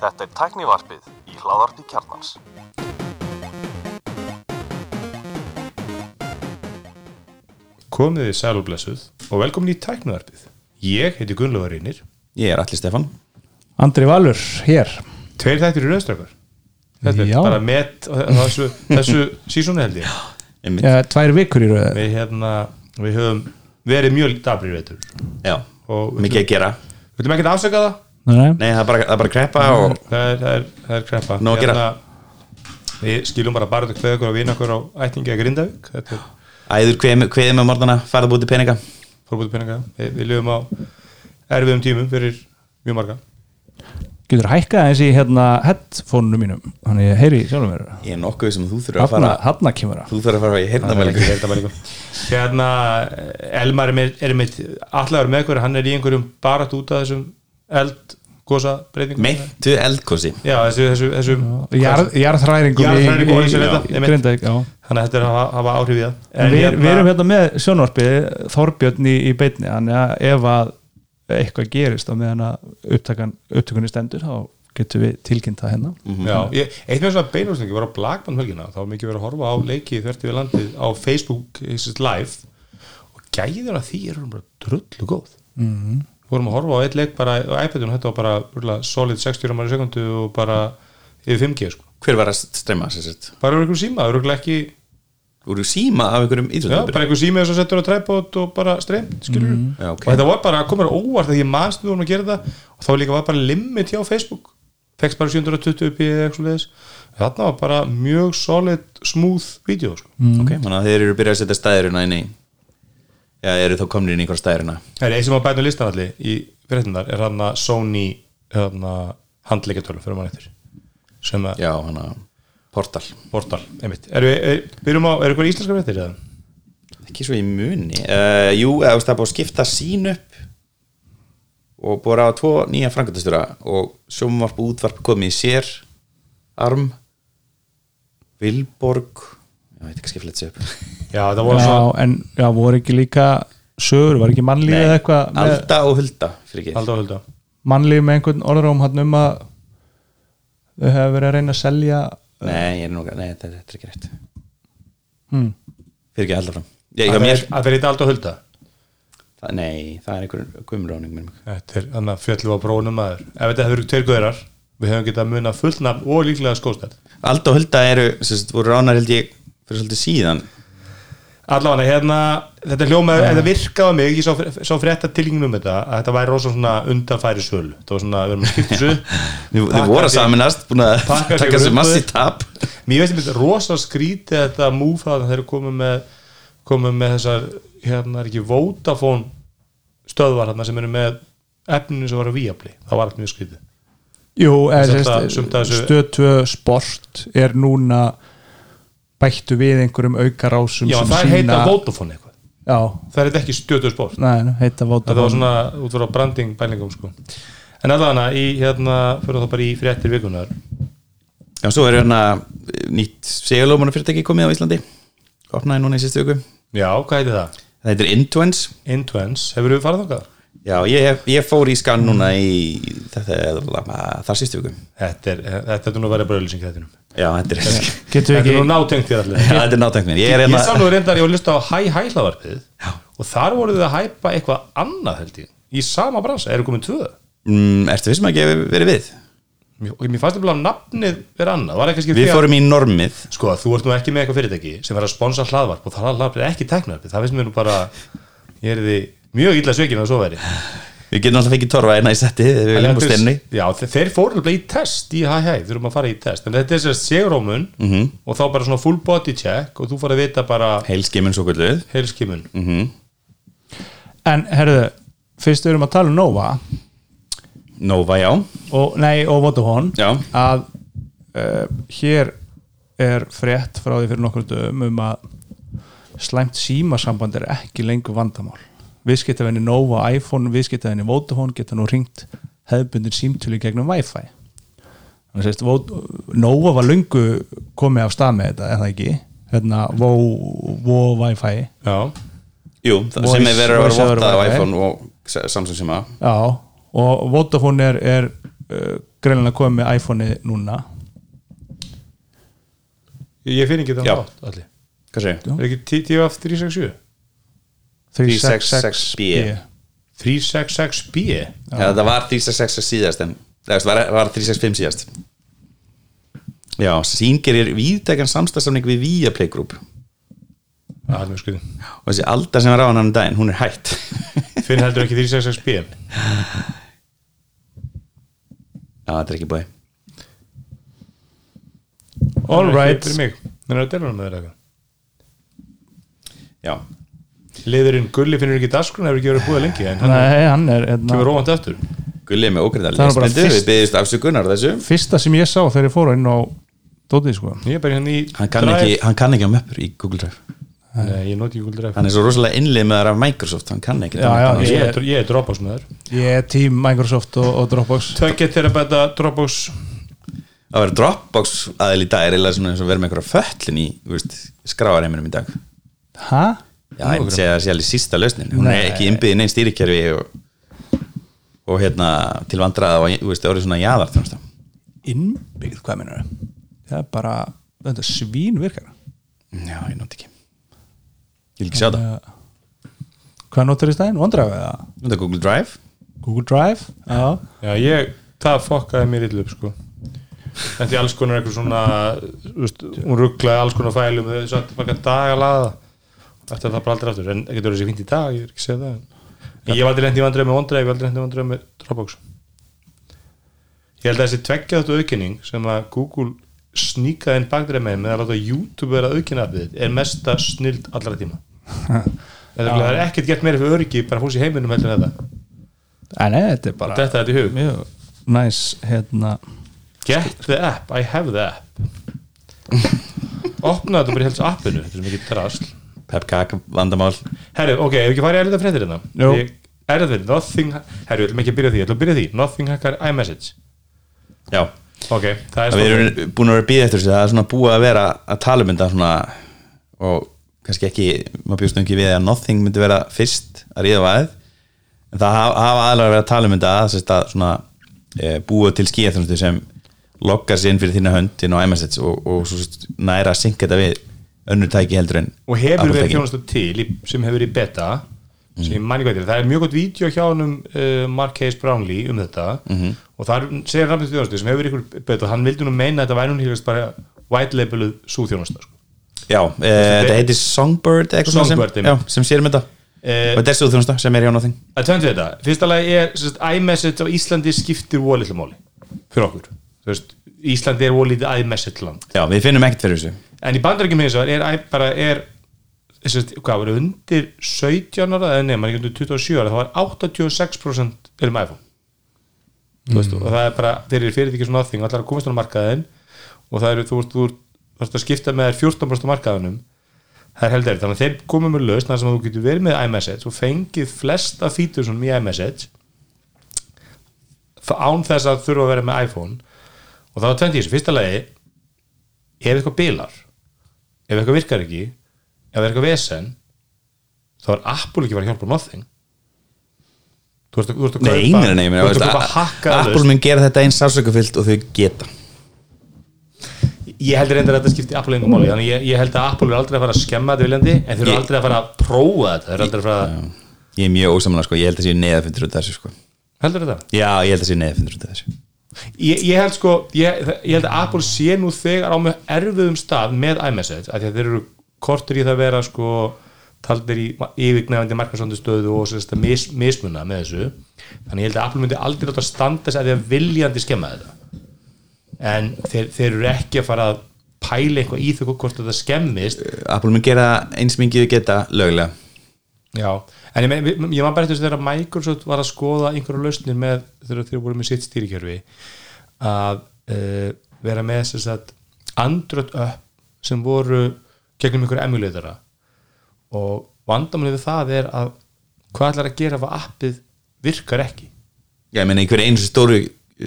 Þetta er tæknivarpið í hláðarpi kjarnans. Komið þið sæl og blessuð og velkomin í tæknivarpið. Ég heiti Gunnlaugur Reynir. Ég er Alli Stefan Andri Valur, hér Tveir þættir í rauðstrakar. Þetta Já. er bara met þessu, þessu sísónu held ég. Einmitt. ja, Tvær vikur í rauð Við, hérna, við höfum verið mjög dabrir veitur. Já, Og mikið að gera Við viljum ekkert afsaka það. Nei, Nei, það er bara, það er bara kreppa og Það er, það er, það er kreppa. Nóg að gera. Hérna, við skiljum bara bara kveð okkur og vinna okkur á ættingi að Grindavík. Þetta er æður kveðið kveði með morðana farað búið til peninga fórbúti peninga. Við, við lifum á erfiðum tímum fyrir mjög marga. Getur hækkað eins í hérna headphone-unu mínum. Þannig ég heyri sjálfum mér. Ég er nokkuð sem þú þurfur að fara Hanna, kemur það. Þú þurfur að fara í Það ekki heyrnamælingu heyrnarmælingu. hérna Elmar er, er með allar með ykkur, hann er í einhverjum barat út af þessum eldgosa breytingum Meintu eldkosi já, þessu, þessu, þessu Jarð- Jarðhræringum í- Jarðhræringum og í- þessu í- þetta, í einmitt. Grindavík, já. þannig að þetta er að hafa, áhrif í það. Við, við erum hérna með sjónvarpið Þorbjörn í, í beinni. Þannig að ef að eitthvað gerist á meðan að upptakan, upptökunni stendur þá getum við tilkynnt það hérna já, ég, eitt með svona beinúsningi var á Blackman hölgina þá var mikið verið að horfa á leiki þvert við landið á Facebook it live og gæðina því eru bara drullu góð mm. vorum að horfa á eitt leik bara á iPadunum, þetta var bara urla, solid 60 rámar í sekundu og bara yfir 5G sko. Hver var að streyma sér sett? bara einhverjum síma, það eru ekki Úr síma af einhverjum íþjóðabur bara einhver sími sem settur á tripod og bara streymt, Mm. Já, ok. og þetta var bara að koma óvart að ég manst við vorum að gera það. Og þá líka var bara limit hjá Facebook. Fekst bara 720 upp í eitthvað leðis þarna var bara mjög solid smooth vídeo sko. Ok, þannig að þeir eru byrjað að setja stæðurina inn í. Já, eru þá komnir inn í einhver stæðurina það er einn sem á bæðinu listan allir í fyrirtindar er hann að Sony hérna, handleikjartölu fyrir mann eftir. Sem að Já, hann að portal. Portal, einmitt. Er, er, byrjum á, er eitthvað íslenska fréttir eða? Ekki svo í muni. Uh, Jú, eða, þú veist, það er búið að skipta sín upp og búið að tvo nýja frangatastjóra og sjómvarp og útvarp komið í sér Arm. Vilborg ég veit ekki skipta þessu upp. Já, það voru Já, svo en já, voru ekki líka sögur, var ekki mannlíf eða eitthvað með, Alda og Hulda fyrir ekki. Halda og Hulda. Mannlíf með einhvern orðróm hann um að þau hefur verið að reyna að selja Nei, er nú, nei, þetta, þetta er ekki rétt. Hmm. fyrir ekki alltaf fram ég, hjá að mér, að þeir eitthvað Halda og Hulda? Það, Nei, það er einhver gummráning minn Þetta er þannig að fjallu á brónum maður. Ef þetta hefur verið tveir guðurar Við hefum getað munað fullt nafn og líklega skóstætt Alda og Hulda eru, sem sagt, voru ránar held ég fyrir svolítið síðan Allavega, hérna, þetta hljómaður Þetta virkaði mig, ég sá, sá frétta tilíknum um þetta að þetta væri rosa svona undanfæri söl Það var svona, við erum að skipta þessu. Þið voru að saminast, búin að taka þessu massi tap. Mér veist einmitt rosa skrítið þetta múf það þeir eru komið með komið með þessar, hérna er ekki Vodafone stöðvar hérna sem eru með efninu sem var að víabli það var allt mjög skrítið. Jú, Þetta- eða sumt af þessu- stöð 2 sport er núna bættu við einhverjum aukarásum Já, sem það er heita Vodafone eitthvað. Já, Það er ekki heita þetta var svona út frá branding bælingum sko. en allavega í hérna fyrir þá bara í fréttir vikunar Já, svo er hérna nýtt segulómanu fyrirtæki komið á Íslandi. Opnaði núna í sístu viku. Já, hvað heitir það? Það heitir Intuens Intuens, hefur við farið þangað? Já, ég, hef- ég fór í skann núna í þetta, þar sístu viku. Þetta er, þetta er nú bröðlýsing þettinum Já, þetta er við er nú ekki nátengt þér allir. Já, þetta er nátengt mér. Ég er ég hérna sá nú reyndar, ég var að lusta á hæ hæ hlaðvarpið og þar voru þið að hæpa eitthvað annað held ég, í sama bransa, eru komin tvö? Mm, Ertu vissum að ekki hefur verið við? mér fannst það að nafnið vera annað. Var ekki Við fórum í normið. Sko, þú ert nú ekki með eitthvað fyrirtæki sem er að sponsa hlaðvarp og það hlaðvarp er ekki teknarvarpið, það mjög illa sökin að svo veri Við getum alltaf fengið torfa eina í setti Já, þe- þeir fóru alveg í test í hæ hæ, þurfum að fara í test. En þetta er sérst segurómun Mhm. og þá bara svona full body check og þú fara að vita bara Heilskimun svo kvölduð heilskimun mm En herðu, fyrst við erum að tala um Nova. Nova, já. Og, nei, og Vodafone Já. að uh, hér er frétt frá því fyrir nokkur dögum um að slæmt símasamband er ekki lengur vandamál viðskiptavenni Nova, iPhone, viðskiptavenni Vodafone geta nú ringt hefðbundin símtölu gegnum Wi-Fi. Þannig að sérst, Vod- Nova var lungu komið af stað með þetta, eða ekki? Hérna, Vo, Vo Wi-Fi. Já, Jú, það Voice- sem er verið að vera vottað á iPhone og Samsung sem að. Já, og Vodafone er, er uh, greinlega komið með iPhone-i núna. Ég finn ekki Já. þannig átt allir Hvað segir? Er ekki TF 367? 366B. 366B Já, það var 366 síðast en það var, var 365 síðast? Já, sín gerir víðtækan samstæðsamning við Viaplay Group. Það er mjög skuðin og þessi Alda sem var á hann hann daginn, hún er hætt. Finn heldur ekki 366B Já, þetta er ekki búið All right Þannig að það er með þeirra Já, Liðurinn Gulli finnur ekki dasgrun hefur ekki verið búið lengi en hann Nei, hann er hérna, kemur óvand eftir gullið með ógrinda Það var bara lesblindu, fyrst- við byggðist afsökunar þessu. Fyrsta sem ég sá þegar ég fór inn á Dótið sko. Ég er bara hérna í hann kann, ekki, hann kann ekki á möppur í Google Drive. Nei, ég noti ekki Google Drive. Hann er svo rosalega innlið með það af Microsoft hann kann ekki Já, já, hann, Ég ég- er, ég er Dropbox með þér Ég er tím Microsoft og, og Dropbox. Tökkið til að bæta Dropbox. Að vera Dropbox aðeil í dag er eiginlega svona eins og vera með einhverja föllin í skráarheiminum í dag. Hæ? Já, ég myndi segja að það sé alveg sísta lausnin hún er ekki innbyggðin neinn stýrikerfi og, og hérna til vandraða og þú veist, það voru svona jaðar þjónustu. Innbyggð, hvað minnur það? er bara, þetta svín virkar Já, ég nótt ekki Ég vil ekki sjá það Hvað notar í stæðin? OneDrive eða? Nú er Google Drive Google Drive? Já Já, ég, það fokkaði mér illa upp sko Þetta er alls konar eitthvað svona þú veist, hún rugglaði alls konar fælum þau satt marga daga að laða Þetta er það bara aldrei aftur, en ekki verið sér fínt í dag ég er ekki að segja það en ég hef aldrei lent í vandræði með OneDrive, ég hef aldrei lent í vandræði með Dropbox. Ég held að þessi tveggjaðatu aukinning sem að Google sníkaði inn bakdreið með með að láta YouTube vera þitt er mesta snild allra tíma. Það er ekkert gert meira fyrir öryggi bara fólks í heiminum heldur en þetta. Æ, nei, þetta er bara Þetta er þetta í hug. Mjög næs, hérna. Get the app, I have the app. Opna þetta bara í helst appinu Þetta er mikið drasl Pepkak, vandamál. Herru, ok, ef ekki farið að erða fréttir hérna. Ég- Erðir, nothing Herru, ég ætlum ekki að byrja því, ég ætlum að byrja því. Nothing hackar iMessage. Já, Ok, það er við erum búin að vera að býða eftir þessu það er svona búið að vera að tala um þetta svona og kannski ekki maður bjóst ekki við að nothing myndi vera fyrst að ríða væð en það hafa, hafa aðlega verið að tala um þetta að, sérst, að svona, e, búið til skíðaþjónustu sem loggar sér inn fyrir þína hönd inn á iMessage og, og svo næra að synka þetta við önnur tæki heldur en Og hefur verið þjónustu til sem hefur verið beta sem ég manni hvað er. það er mjög gott vídeo hjá honum uh, Mark Hayes Brownlee um þetta. Og það segir rafnist þjónustu sem hefur ykkur beta hann vildi nú meina að þetta væri hún hýrst bara white labeluð svo þjónusta sko. Já, e, þetta heitir Songbird Songbird, sem, já, sem sér um þetta. Eh, og svo þjónusta sem er hjá nothing. Að við þetta, fyrsta lagi er sagt, iMessage á Íslandi skiptir volitlu máli fyrir okkur. Veist, Íslandi er volítið iMessage land. Já, við finnum ekkert fyrir þessu en í bandarækjum hins vegar er i- bara er sagt, hvað var undir 17 ára? Eða nefnir ekki undir 27 ára þá var 86% er um iPhone. Mm. veist, og það er bara þeir eru fyrir ekki svona þing allar að komast á markaðin og það eru þú ert, þú ert að skipta með þér 14% á markaðinum það er heldur þannig að þeir komum með lausn þar sem þú getur verið með iMessage og fengið flesta fítur svona í iMessage það án þess að þurfa að vera með iPhone. Og það var tvent í þessu, fyrsta lagi ef eitthvað bilar ef eitthvað virkar ekki ef það er eitthvað vesen þá er Apple ekki að fara að hjálpa nothing. Þú ert að, þú ert að Nei, kaupa- nei, nei, nei, þú veist, að kaupa hakkaða Apple mun gera þetta eins sásökufyllt og þau geta. Ég heldur reyndar að þetta skipti Apple engum máli þannig ég, ég held að Apple er aldrei að fara að skemma þetta viljandi en þeir eru Ég- aldrei að fara að prófa þetta þeir eru aldrei að fara að Ég er mjög ósamanlega sko, ég held að sé neðafundur út af þessu sko. Heldur þetta? Já, ég held að sé neðafundur út af þessu Ég, ég held sko ég, ég held að Apple sé nú þegar á mjög erfiðum stað með iMessage að þeir eru kortur í það að vera sko taldir í yfirgnefandi markarsöndu stöðu og sérst að mis, mismuna með þessu. Þannig ég held að Apple myndi aldrei láta standa sig að því að viljandi skemma þetta. En þeir, þeir eru ekki að fara að pæla eitthvað í þau hvort þetta skemmist. Apple mun gera eins þau geta löglega. Já, En ég, ég, ég maður bara eftir þess að þeirra Microsoft var að skoða einhverju lausnir með þegar þeir voru með sitt stýrikjörfi að uh, vera með þess að andröð upp sem voru gegnum einhverju emulatara og vandamunni við það er að hvað ætlar að gera ef að appið virkar ekki? Já, ég menna einhverju eins stóri,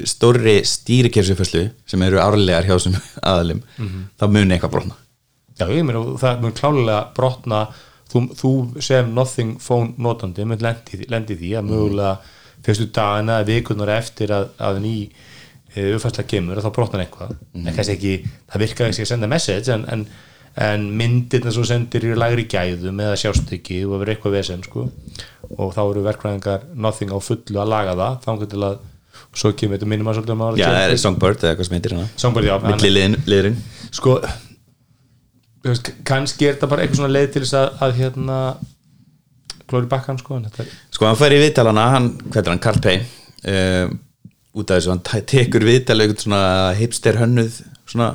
stóri stýrikjörfsfjöfslu sem eru árlegar hjá þessum aðalum mm -hmm. þá muni eitthvað brotna. Já, ég menna það muni klálega brotna þú, þú sem nothing phone notandi mun lendi, því að mögulega fyrstu dagina eða vikunar eftir að, að ný uppfærsla kemur og þá brotnar eitthvað. Mhm. en kannski ekki, það virkaði ekki að senda message en, en, en myndirna þú sendir í lagri gæðum eða sjást ekki og verður eitthvað vesen sko. og þá eru verkfræðingar nothing á fullu að laga það þannig til að og svo kemur þetta minnum að svolítið að Já, það er Songbird eða eitthvað sem heitir hérna Songbird, já, hann- Milli liðurinn? Sko kannski er þetta bara eitthvað svona leið til þess að, að hérna klóri bakkan sko er Sko hann fær í viðtalana, hann, hvað er hann, Carl Pay uh, út af þessu, hann te- tekur viðtal eitthvað svona hipster hönnuð svona,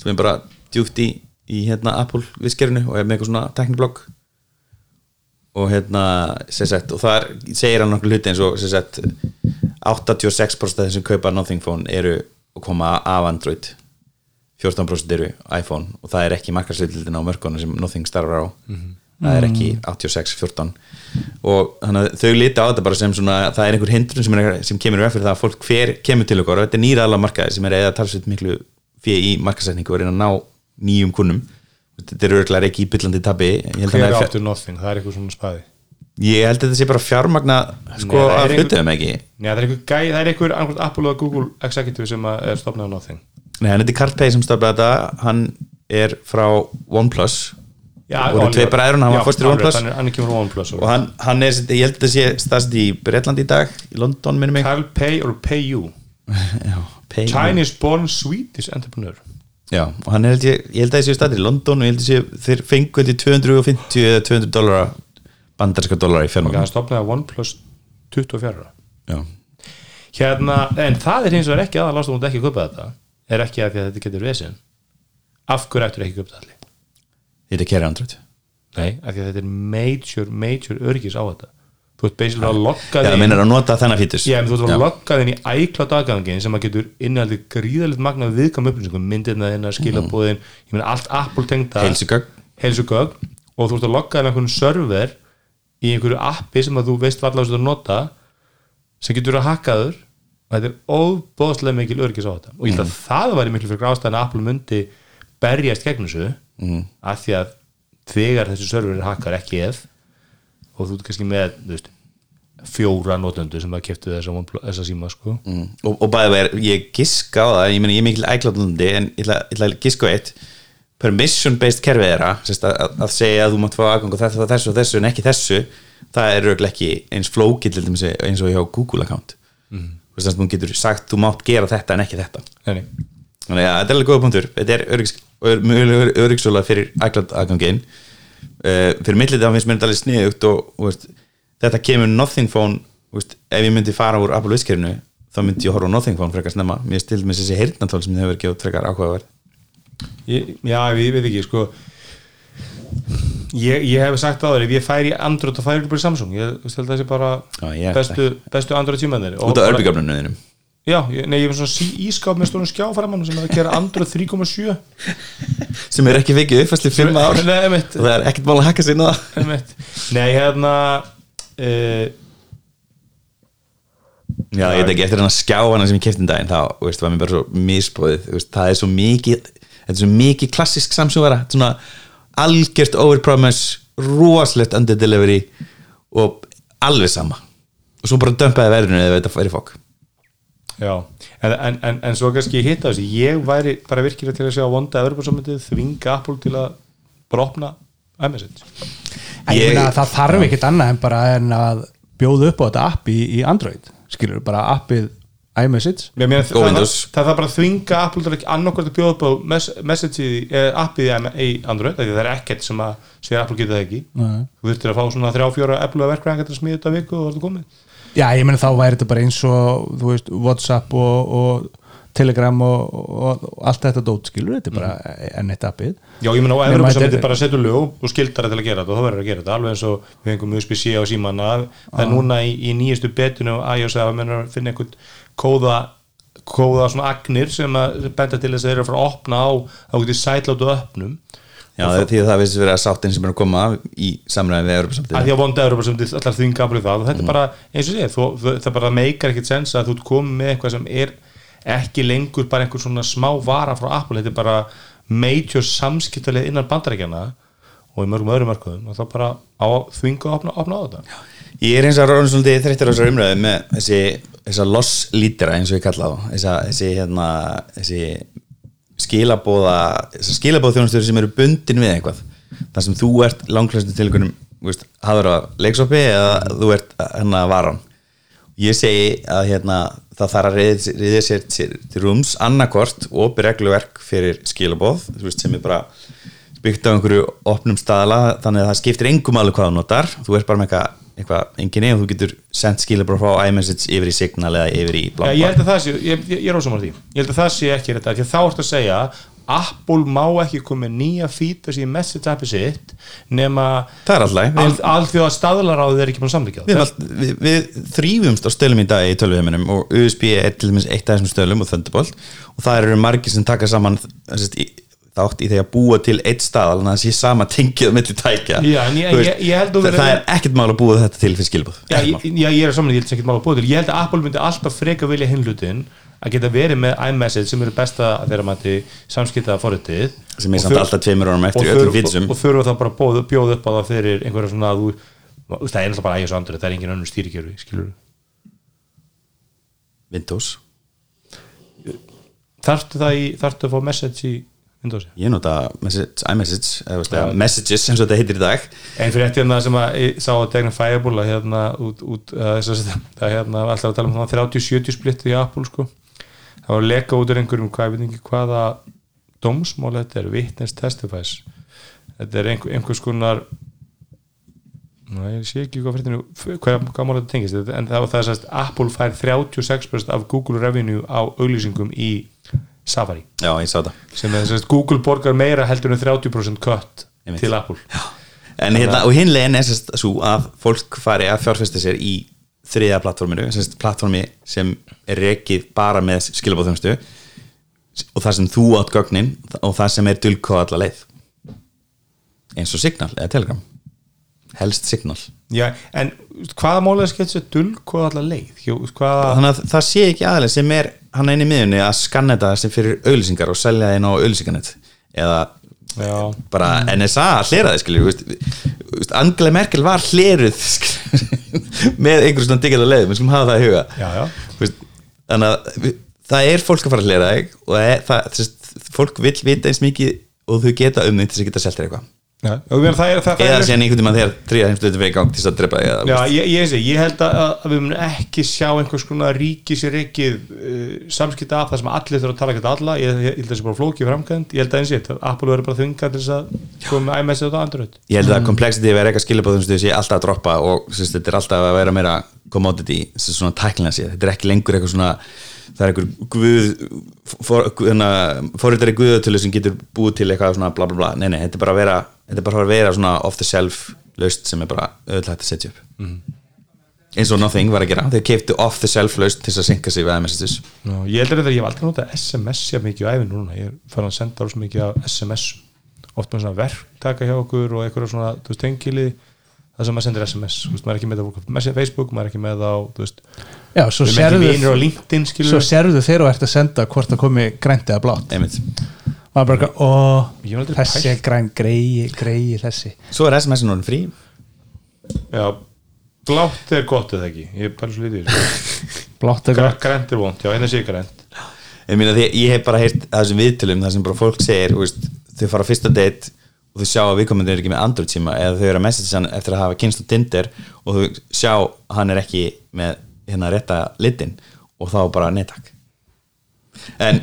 sem er bara djúpt í, í hérna Apple viskerinu og er með eitthvað svona tekniblogg og hérna sem sagt, og þar segir hann nokkuð hluti eins og sem sagt 86% af þessum kaupa Nothing Phone eru að koma af Android 14% eru iPhone og það er ekki markarsveitildin á mörkunum sem Nothing starfar á. Það er ekki 86-14 og þannig að þau líti á þetta bara sem svona það er einhver hindrun sem, er, sem kemur fyrir það að fólk hver kemur til okkur og þetta er nýra alveg markaði sem er eða talsveit miklu fyrir í markasetningu og reyna að ná nýjum kunnum. Þetta er örgulega ekki í byllandi tabi að hver er áttur nothing, það er eitthvað svona fjár- ég held að þetta sé bara fjármagna sko Nei, er einhver- hlutum ekki? Nei, það er er eitthvað annað Apple og Google executive sem að er stopnað á nothing Nei, hann heitir Carl Pay sem staflaði þetta. Hann er frá OnePlus. Já, voru Oliver. tvei bræður, hann var fórstur í OnePlus. hann er- er OnePlus og hann, hann er, ég held að þetta sé staðsett í Bretland í dag, í London minnum mig. Carl Pay or Pay You Já, Pay Chinese born Swedish entrepreneur. Já, og hann er held ég, ég held að þessi staðir í London og ég held að þessi, þeir fengu held ég 250 eða 200 dólara bandarska dólara í og fjármagn hann stopnaði OnePlus 24 ára. Já, hérna, en það er hins vegar ekki aðal ástofn ekki að köpa þetta, er ekki að því að þetta getur vesinn. Af hverju ættur ekki köpa þetta Kerry Android nei, af því að þetta er major, major öryggis á þetta. Þú ert basically að logga Já, það þig meinar að nota þennan fítus. Já, þú ert að logga þinn í iCloud aðgangin sem að getur innhaldi gríðalegt magna viðkam upplýsingum, myndirna þinn að skilabóðin ég meina allt Apple tengda Heilsugögn. heilsugögn og þú ert að logga þinn einhvern server í einhverju appi sem að þú veist varlega að nota sem getur að hakkaður og þetta er óbóðslega mikil örgis á þetta og ég held að það væri miklu fyrir grástæðan að Apple myndi berjast gegn þessu mm. af því að þegar þessu server er hakkar ekki ef og þú ert kannski með veist, fjóra notendur sem að keftu þessa, síma sko. mm. og, og bæði verið, ég giska á það ég meni ég er mikil ægláttundi en ég ætla, að giska á eitt permission based kerfið þeirra að, að segja að þú mátt fá aðgang og þessu og þessu og þessu en ekki þessu það er auðvitað ekki eins flókill eins og hjá Google account mm. Þess að þú getur sagt þú mátt gera þetta en ekki þetta. Nei, þannig að þetta er alveg góða punktur. Þetta er öryggs- öryggsóla fyrir æglat aðgangin uh, fyrir millið það finnst mér þetta alveg sniðugt og, og veist, þetta kemur Nothing Phone veist, ef ég myndi fara úr Apple viskerinu þá myndi ég horfa Nothing Phone frekar snemma. Mér stilt með þessi heyrnatól sem þið hefur gefið frekar áhugaverð. Já, ég veit ekki sko ég, ég hef sagt áður ef ég færi í Android og færi ekki bara í Samsung. Ég held að það sé bara Já, ég bestu, bestu Android tímanir út af örbygöfnunum þínum. Já, ég, nei, ég er svona sí- ískáp með stórum skjáfaramann sem er að gera Android 3.7 sem er ekki vikið uppfæsli fimm ár. Og Nei, einmitt, það er ekkert mál að hakka sér inn á það. Einmitt. Nei, hérna uh, Já, ég veit ekki, eftir hann að skjá hana sem ég kefti um daginn þá, þú veist, var mér bara svo misbóðið þú veist, það er svo mikið þetta er svo mikið klassisk samsugara svona algjört overpromise rosalegt under delivery og alveg sama. Og svo bara dömpaði verðinu eða þetta færi fólk Já, en, en, en, en svo kannski ég hitta þessi ég væri bara virkilega til að sjá vonda Evropasamöndið þvinga Apple til að bara opna En ég að það þarf ekkert annað en bara en að bjóða upp á þetta app í, í Android skilur bara appið iMessage. Það, það, það þarf bara að þvinga Apple til að annarkvært að bjóða upp á mes, message í, eh, appið í, Android því það er ekkert sem að segja Apple geta það ekki. Nei. þú þurftir að fá svona þrjá fjóra Apple að verkvæðan að smíða þetta viku og það er komið. Já, ég meina þá væri þetta bara eins og þú veist, Whatsapp og, og Telegram og, og, og allt þetta dót skilur, þetta er bara enn eitt appið. Já, ég meina á Nema Evropasamöndið þetta er- bara setur lög og skildar það til að gera þetta og það verður að gera þetta alveg eins og við fengum USB-C á símanna það er núna í, í nýjastu betinu á iOS að finna einhvern kóða kóða svona agnir sem að benda til þess að þeir eru að fara að opna á á getið sætláttu öppnum Já, það er því að það vissi verið að sáttin sem er að koma í samræði við að Európa því að vonda þið allar þvinga aflið það. Og þetta er bara, eins og sé, þú, það bara meikar ekkert sens að þú ert komið með eitthvað sem er ekki lengur bara einhver svona smá vara frá Apple, þetta er bara major samskiptalið innan bandarækjana og í mörgum öðrum mörgum og þá bara á þvingu að opna, opna á þetta. Ég er eins og ráðum svolítið þreyttur á þessar umræðu með þessi, þessa loss lítera eins og ég kalla þá þessa, þessi, hérna, þessi skilabóða þessar skilabóða þjónastöður sem eru bundin við eitthvað. Þar sem þú ert langklæstum til einhvernum hafður á leiksoppi eða þú ert hérna varan. Ég segi að hérna það þarf að reyða reyða sér til, rúms annarkort og opið regluverk fyrir skilabóð sem er bara byggt á einhverju opnum staðala þannig að það skiptir engum alveg hvað þú notar. Þú ert bara með eitthvað, eitthvað engin eða þú getur sendt skilabóð frá iMessage yfir í Signal eða yfir í Já, ég að ég, ég, ég er ósamar því. Ég held að það sé ekki þetta, því að þá ertu að segja Apple má ekki koma nýja fítur í message appi sitt nema það er alltaf al, alþjóða staðlaráðið er ekki búin að samlíkja Við, við, við, þrýfumst á stölum í dag í tölvuheiminum og USB er til dæmis eitt af þessum stölum og Thunderbolt og það eru margir sem taka saman þessist, í, þátt í því að búa til eitt stað þannig að það sé sama tengið á milli tækja. Já, ég- veist, ég- ég að það, vera- það er ekkert mál að búa þetta til fyrir skilbúð Já, ég, já, ég er saman, ég held sem ekki mála búið til. Ég held að Apple myndi alltaf freka vilja hinn hlutin að geta verið með iMessage sem eru besta að þeirra mati samskiptaða forritið. Sem er Og samt alltaf tveimur árum og eftir öllum fítsum og, og þurfa þá bara að bjóða, bjóða upp á það fyrir einhverja svona að þú það er náttúrulega bara og Android, það er engin önnur stýrikerfi skilur Windows. Þarftu það í, þarftu að fá message í Windows ég nota message, iMessage eða, messages sem þetta heitir í dag. Einn fyrir eftir hérna sem að ég sá að tegna Fireball að hérna út, út að það er hérna alltaf að tala um það 30-70 splitt í Apple sko. Það var að leka út úr einhverjum hvað ég veit ekki hvaða dómsmál þetta er, witness testifies. Þetta er einhver, einhvers konar Ná, ég sé ekki hvað fyrir hvað, hvað mál þetta tengist Þetta- en það var það að Apple fær 36% af Google revenue á auglýsingum í Safari. Já, ég sá þetta. Sem er þess að Google borgar meira heldur en 30% cut Einmitt. til Apple. En hérna, og hinn legin er svo að fólk fari að fjárfesta sér í þriða plattforminu, sérst plattformi sem er rekið bara með skilabóðþjónustu og það sem þú átt gögnin og það sem er dulkóð alla leið. Eins og Signal eða Telegram helst Signal. Já, en hvaða málega skemmt sér dulkóð allar leið? Jó, hvaða, þannig að það sé ekki aðeins sem er hann einn í miðunni að skanna þetta sem fyrir auðlýsingar og selja það inn á auðlýsingarnet eða já, bara NSA hleraði veist, Angela Merkel var hleruð með einhverjum svona digital leið við skulum hafa það í huga. Já, já. þannig að það er fólk að fara að hlera og það er, það, þess, fólk vil vita eins mikið og þau geta um því til þess að geta selt þér eitthvað já. Það er, það, eða síðan einhvern tímann þegar þrýja heimstöðu fyrir í gang til þess að drepa eða, Já, ég, ég, ég, ég held að, að við munum ekki sjá einhvers konar ríki sér ekki uh, samskipta af það sem allir þurfa að tala ekki alla. Ég, ég, held að það sé bara flóki framkvæmt ég held að eins og þetta, Apple verður bara þvingað til þess að koma með iMessage og Android. Ég held að complexity að vera eitthvað skilabóðum sé alltaf að droppa og sérst, þetta er alltaf að vera meira commodity, sem svona tæklinga sér þetta er ekki lengur eitthvað svona það er einhver guð for, hérna, guðatölu sem getur búið til eitthvað svona bla bla bla, nei nei, þetta er bara að vera þetta er bara að vera svona off the shelf laust sem er bara öðvitað að setja upp. Eins og Nothing var að gera. Þeir keiptu off the shelf laust til að synka sig við Ná, ég held að þetta, ég hef aldrei notað SMS ég mikið á æfin núna, ég er farin að senda alveg mikið af SMS, oft með svona verktaka hjá okkur og eitthvað svona þú veist, tengili, það sem maður sendir SMS þú veist, maður er ekki með það á Facebook maður er ekki með það á, þú veist, Já, svo svo sérðu þegar þú ert að senda hvort það komi grænt eða blátt. Einmitt maður bara, ó, Ég þessi er græn, greiði, greiði þessi. Svo er SMS-in orðin frí. Já, blátt er gott eða ekki? Ég er bara svo þessu. blátt er Græ- grænt er vond, já, hérna sé grænt. Ég, meina, því, ég hef bara heyrt að þessum viðtölum þar sem bara fólk segir, þú veist, þau fara á fyrsta date og þau sjá að viðkomandi er ekki með Android síma eða þau eru að message hann eftir að hafa kynst á Tinder og þau sjá hann er ekki með hérna rétta litin og þá bara neittak en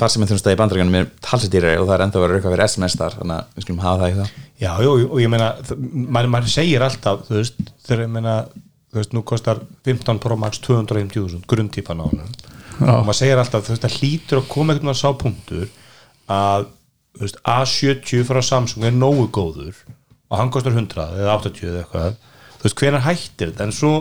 far sem þjónustæði í bandrækjanum er talsetýrari og það er enda að vera eitthvað fyrir SMS þar þannig að við skulum hafa það í það Já, jú, og ég meina maður, maður segir alltaf, þú veist þegar ég meina, þú veist, nú kostar 15 Pro Max 250.000 grundtípan á hann og maður segir alltaf, þú veist, það hlýtur að koma einhvern veginn að sá punktur að, þú veist, A70 frá Samsung er nógu góður og hann kostar 100 eða 80 eða eitthvað. Þú veist, hvenær hættir þetta? En svo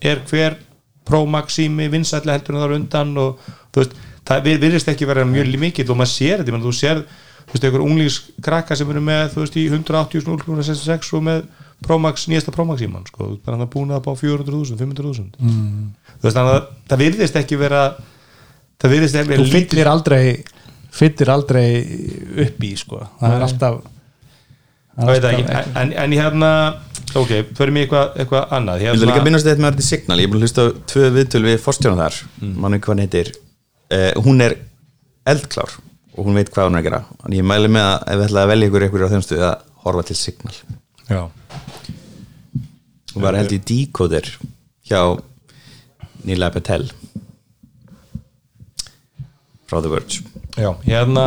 er hver Pro Max sími vinsætlega heldur en það er undan og þú veist, það vir- virðist ekki vera mjög mikill og maður sér þetta, ég þú sér þú veist, einhver unglingskrakka sem eru með þú veist, í 180, 066 og með Pro Max, nýjasta Pro Max síman sko, bara hann er búin að bá 400.000, 500.000 mm. þú veist, þannig að það virðist ekki vera það virðist ekki þú vera fyllir aldrei fyllir aldrei upp í sko. Það er alltaf það veit það ekki en, en, en hérna, ok, förum í eitthvað, eitthvað annað. Ég vil líka hérna, minnast þetta með þetta signal? Ég er búin að hlusta á tvö viðtöl við forstjóna þar. Mm. mann uh, Hún er eldklár og hún veit hvað hún er að gera. En ég mæli með að ef við ætlaði að velja ykkur ykkur á þeim stuði að horfa til signal. Já, Hún var held í decoder hjá Nila Patel frá The Verge já, hérna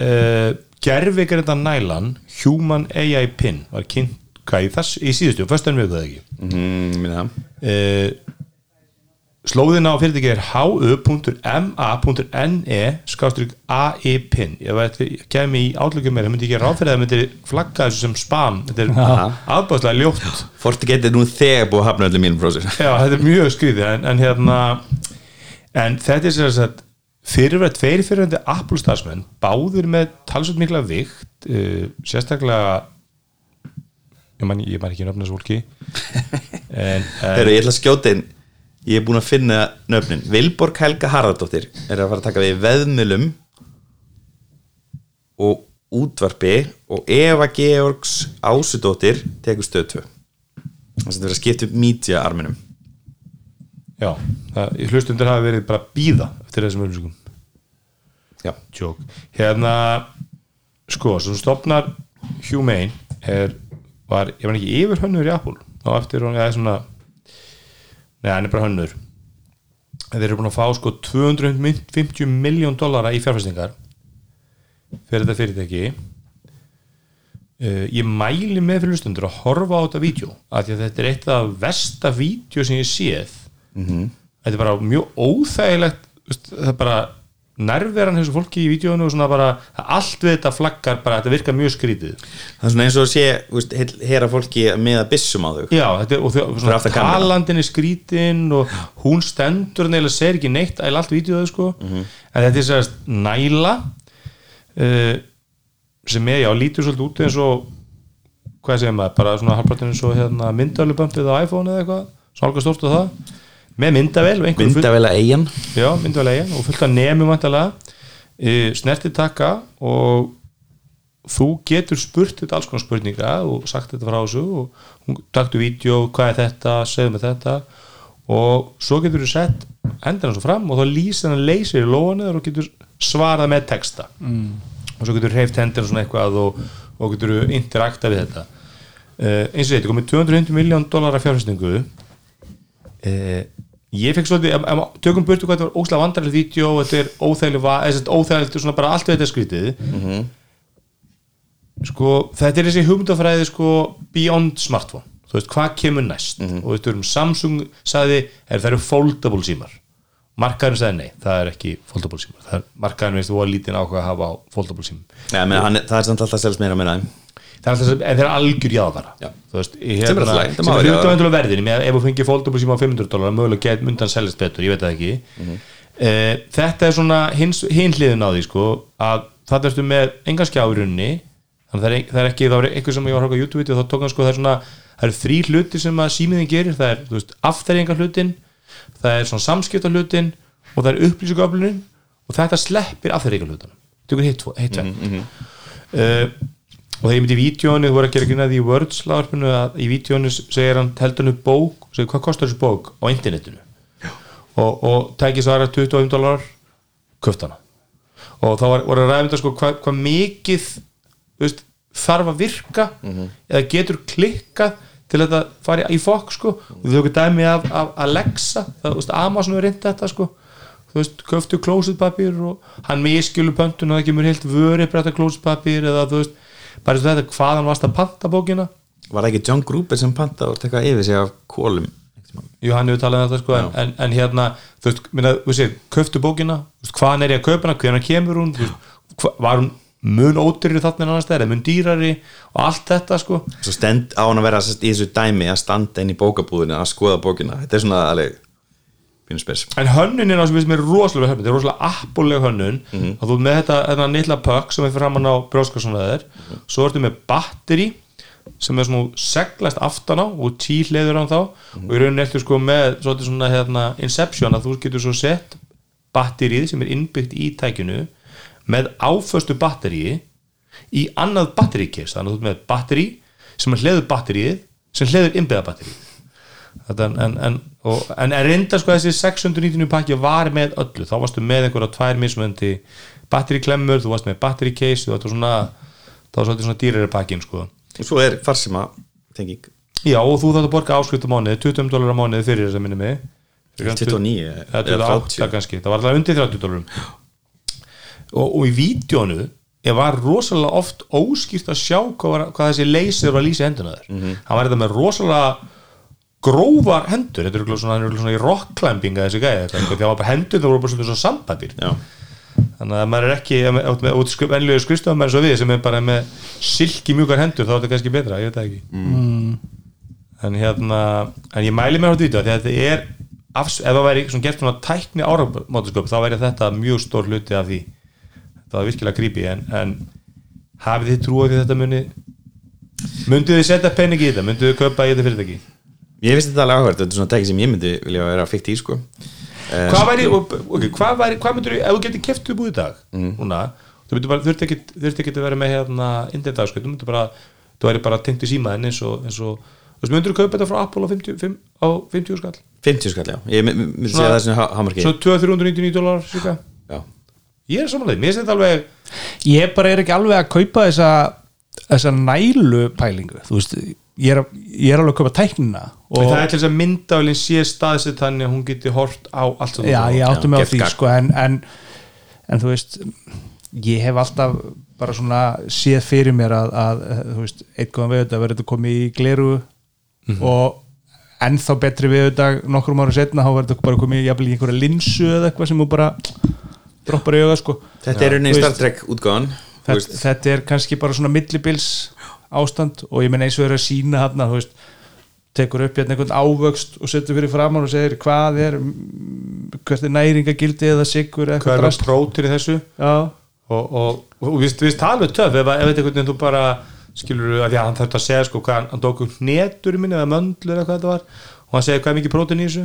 uh, gerfigrinda nælan Human AI Pin var kynnt hvað í þess, í síðustu, fyrst enn við það ekki mm, uh, slóðina á fyrirtæki er hu.ma.ne skástrík AI pin ég veit, ég kemi í átlöku mér það myndi ekki ráð fyrir það myndi flagga þessu sem spam. Þetta er aðbáðslega ljótt. Fortigate er nú þegar búið að hafna öllum mínum prósir já, þetta er mjög skrýðið en, en hérna en þetta er sér að fyrirverð, tveir fyrirverði Apple starfsmenn báðir með talsveit mikla vikt uh, sérstaklega ég man, ég man ekki þessu fólki. Þegar ég ætla að skjóta inn ég er búin að finna nöfnin. Vilborg Helga Harðardóttir er að fara að taka við veðmilum og útvarpi og Eva Georgs Ásudóttir tekur 2 þess að þetta verður að skipta upp media arminum Já, það, hlustundur hafa verið bara býða eftir þessum auðlýsingum Já. Jók Hérna, sko, sem stopnar Humane er, var, ég var ekki yfir hönnur í Apple. Á eftir hún, eða svona Nei, hann er bara hönnur. Þeir eru búin að fá sko 250 miljón dollara í fjárfæstingar fyrir þetta fyrirtæki. Uh, ég mæli með fyrir hlustundur að horfa á þetta vídeo af því að þetta er eitt af versta vídeo sem ég séð. Þetta er bara mjög óþægilegt það er bara nærveran þessu fólki í vídeoinu og svona bara allt við þetta flaggar bara, þetta virkar mjög skrítið. Það er svona eins og að sé úst, heyra fólki með að byssum á þau. Já, þetta og þau, svona talandin er skrítin og hún stendur neila segir ekki neitt æl allt vídeoðu sko. En þetta er sérst næla uh, sem er, já, lítur svolítið út eins og hvað segir maður, bara svona halvpartin eins og hérna, myndavælubömpið á iPhone eða eitthvað svona alveg stórt á það með og einhverjum full- myndavela eigin. Já, myndavælegin og fullt af nefnum vantalega e, snertitaka og þú getur spurt þetta alls konar spurninga og sagt þetta frá þessu og hún taktu vídeo, hvað er þetta, segðu með þetta. Og svo getur þú sett hendur svo fram og þá lýsir hann leysir í lóanir og getur svarað með texta. Mm. og svo getur hreift hendur svona eitthvað og, og getur interakta við þetta. Uh, eins og þetta komið 250 miljón dólar af fjárfæstingu uh, ég fekk svolítið ef- ef- tökum burtu hvað þetta var óslega vandarlega vídeo og þetta er óþægileg óþægileg, svona bara allt við þetta er skrítið sko, þetta er þessi hugmyndafræði sko beyond smartphone. Þú veist, hvað kemur næst? Og þú veist, við erum Samsung sagði, er það eru foldable símar? Markaðurinn sagði nei, það er ekki foldable símar, er markaðurinn veist þú var lítinn áhuga að hafa á foldable símum. Ja, menn, hann, það er samt alltaf selst meira meira það er alltaf, eru algjör jáðvara Já. veist, Sem er hérna, alltaf sem er á verðinu með, ef þú fengir foldable síma á 500 dólar mögulega get mundan seljast betur, ég veit það ekki. Mm þetta er svona hliðin á því sko, að það erstu með enga skjáurunni þannig að það er, er ekki, það var eitthvað sem ég var að horfa á YouTube og þá tók hann sko, það er svona það eru þrý hluti sem að símiðin gerir. Það er, afþæringar hlutin það er svona samskipta hlutin og það er upplýsinguöflunin og þetta sleppir afþæringar hlutunum tekur hitt, hitt -hmm. uh, og þegar ég myndi í vídjónu þú voru að gera grunna því í Words lagarpinu að í vídjónu segir hann teldan upp bók? Segir hvað kostar þessu bók? Á internetinu. Og, og tæki svara 25 dólar köftana og þá var, voru að ræða um þetta sko hvað, hvað mikið þú veist, þarf að virka eða getur klikkað til að þetta fari í fokk sko. Og þau ekki dæmi af, af Alexa það, þú veist, Amazon er reynd þetta sko. Þú veist, köftu klósitpapír og hann miskilu pöntun og það kemur heilt vöri breyta klósitpapír eða þú veist bara eins og þetta, hvaðan varst að panta bókina? Var það ekki John Gruber sem panta og tekka yfir sig af kólum Jú, hann hefur talað um þetta sko en, en, en hérna, þú veist, minna, þú veist, köftu bókina veist, hvaðan er ég að kaupa hana, hvernig kemur hún veist, hva, var hún mun ódýrri þarna en annars þegar, mun dýrari og allt þetta sko. Svo stend á hann að vera í þessu dæmi að standa inn í bókabúðinu að skoða bókina. Þetta er svona alveg en á sem við sem er rosalega höfn þetta er rosalega appuleg hönnun. Mhm. og þú ert með þetta, þetta nýtla pökk sem er fyrir framann á brjóskassvona þeir Mhm. svo ertu með batteri sem er svona seglast aftan á og tí hliður hann þá. Mhm. og í rauninni ertu sko með svona hérna, inception að þú getur svo sett batterið sem er innbyggt í tækinu með áföstu batteríi í annað batteríkist þannig að þú með batteri sem er hleður batterið sem hleður innbyggða batterið Þetta, en, en, og, en en reynda sko þessi 699 pakki var með öllu. Þá varstu með einhverja tvær mismöndi batteriklemmur, þú varst með battericase þú varst svona það var svolítið svona dýrari pakkin sko. Og svo er farsima tenging. Já og þú þátt að borga áskrift á mánuði 20 dólar á mánuði fyrir þess að minni mig. 29 eða eða 28 30. kannski, það var alltaf undir 30 dólarum. Og, og í vídjónu ég var rosalega oft óskýrt að sjá hvað, var, hvað þessi leysir var að lýsa henduna þér Mhm. hann var þetta með rosalega grófar hendur, þetta er örugglega svona, er svona í rockclimbing að þessi gæði þetta, hann var bara hendur það voru bara svona, sambabír Já. þannig að maður er ekki út skri- venjulegu skristofum eins og við sem er bara með silki mjúkar hendur þá er þetta kannski betra, ég veit það ekki. Mm. en hérna en ég mæli mér á þetta því að þetta er afs, ef það væri svona gert svona tækni áramótasköp þá væri þetta mjög stór hluti af því. Það var virkilega grípi en, en hafið þið trúið þetta muni myndið þið setja penning í þetta? Myndið þið kaupa í þetta fyrirtæki Ég finnst þetta alveg áhverð, þetta er svona tæki sem ég myndi vilja vera fikt í sko. Eh, hvað væri, okay, hvað væri, hvað myndir ef þú getur upp úr í dag núna, þú þurfti ekki þurfti ekki að vera með hérna indendagskvæð, þú myndir bara þú væri bara tengt í símaðin eins og, eins og þú myndir þú kaupa þetta frá Apple á 50, fimm- á 50 skall? 50 skall, já, ég my- my- myndi segja það sem hamarki svo 200-399 dólar síka Já, ég er samanlega, mér finnst þetta alveg ég bara er ekki alveg að kaupa þessa þessa ég er, ég er alveg að kaupa tæknina og það er til þess að myndavælinn sé staðsett þannig að hún geti hort á allt já, ég átti mig á því sko, en, en, en þú veist ég hef alltaf bara svona séð fyrir mér að, að þú veist, eitthvað við þetta verður þetta komið í gleru og ennþá betri við þetta nokkrum ára setna þá verður þetta bara komið jafnvel í einhverja linsu eða eitthvað sem þú bara droppar í auga sko. Þetta er rauninni þú Star veist, Trek útgáðan þetta, þetta er kannski bara svona millibils ástand og ég menn eins og er að sína hann þú veist, tekur upp hérna einhvern ávöxt og setur fyrir framann og segir hvað er hvert er næringagildi eða sigur eða hvað er með prótir í þessu? Já, og, og, og við veist alveg töff ef, þetta einhvern veginn þú bara skilur að því að hann þarf að segja sko hvað hann, tók um hnetur minni eða möndlu eða hvað þetta var og hann segir hvað er mikið prótin í þessu?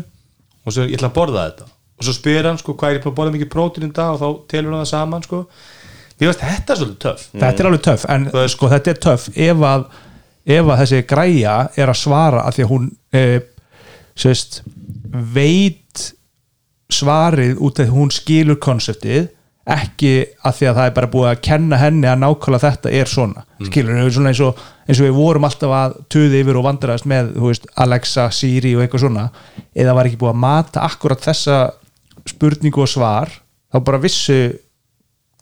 Og svo ég ætla að borða þetta. Og svo spyr hann sko hvað er ég að borða mikið prótin í dag? Og þá telur hann það saman sko veist þetta er svolítið töff. Þetta er alveg töff en sko þetta er töff ef að, ef að þessi græja er að svara að því að hún e, sérst, veit svarið út af því hún skilur konseptið ekki að því að það er bara búið að kenna henni að nákvæmlega þetta er svona. Skilur við svona eins og, eins og við vorum alltaf að tuði yfir og vandræðast með þú veist, Alexa, Siri og eitthvað svona. Eða var ekki búið að mata akkurat þessa spurningu og svar þá bara vissu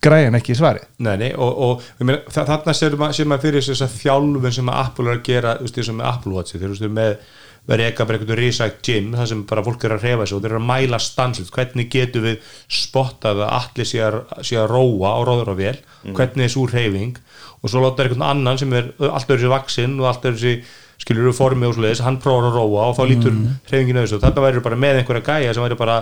græjan ekki svarið Nei, nei, og, og ég meina, þa- þarna sér maður, fyrir þess að þjálfun sem að Apple er að gera, þú veist, þessum með Apple Watch þeir eru með verið eitthvað bara einhvern risækt gym, það sem bara fólk er að reyfa sig og þeir eru að mæla stanslut, hvernig getum við spottað að allir sé að, sé að róa á róður og vel, hvernig er svo reyfing og svo láta einhvern annan sem er allt öðru sér vaksinn og allt öðru sér skilur við formi og svoleiðis, hann prófar að róa og þá lítur mm. reyfingin auðvitað, þarna væri bara með einhverja gæja sem væri bara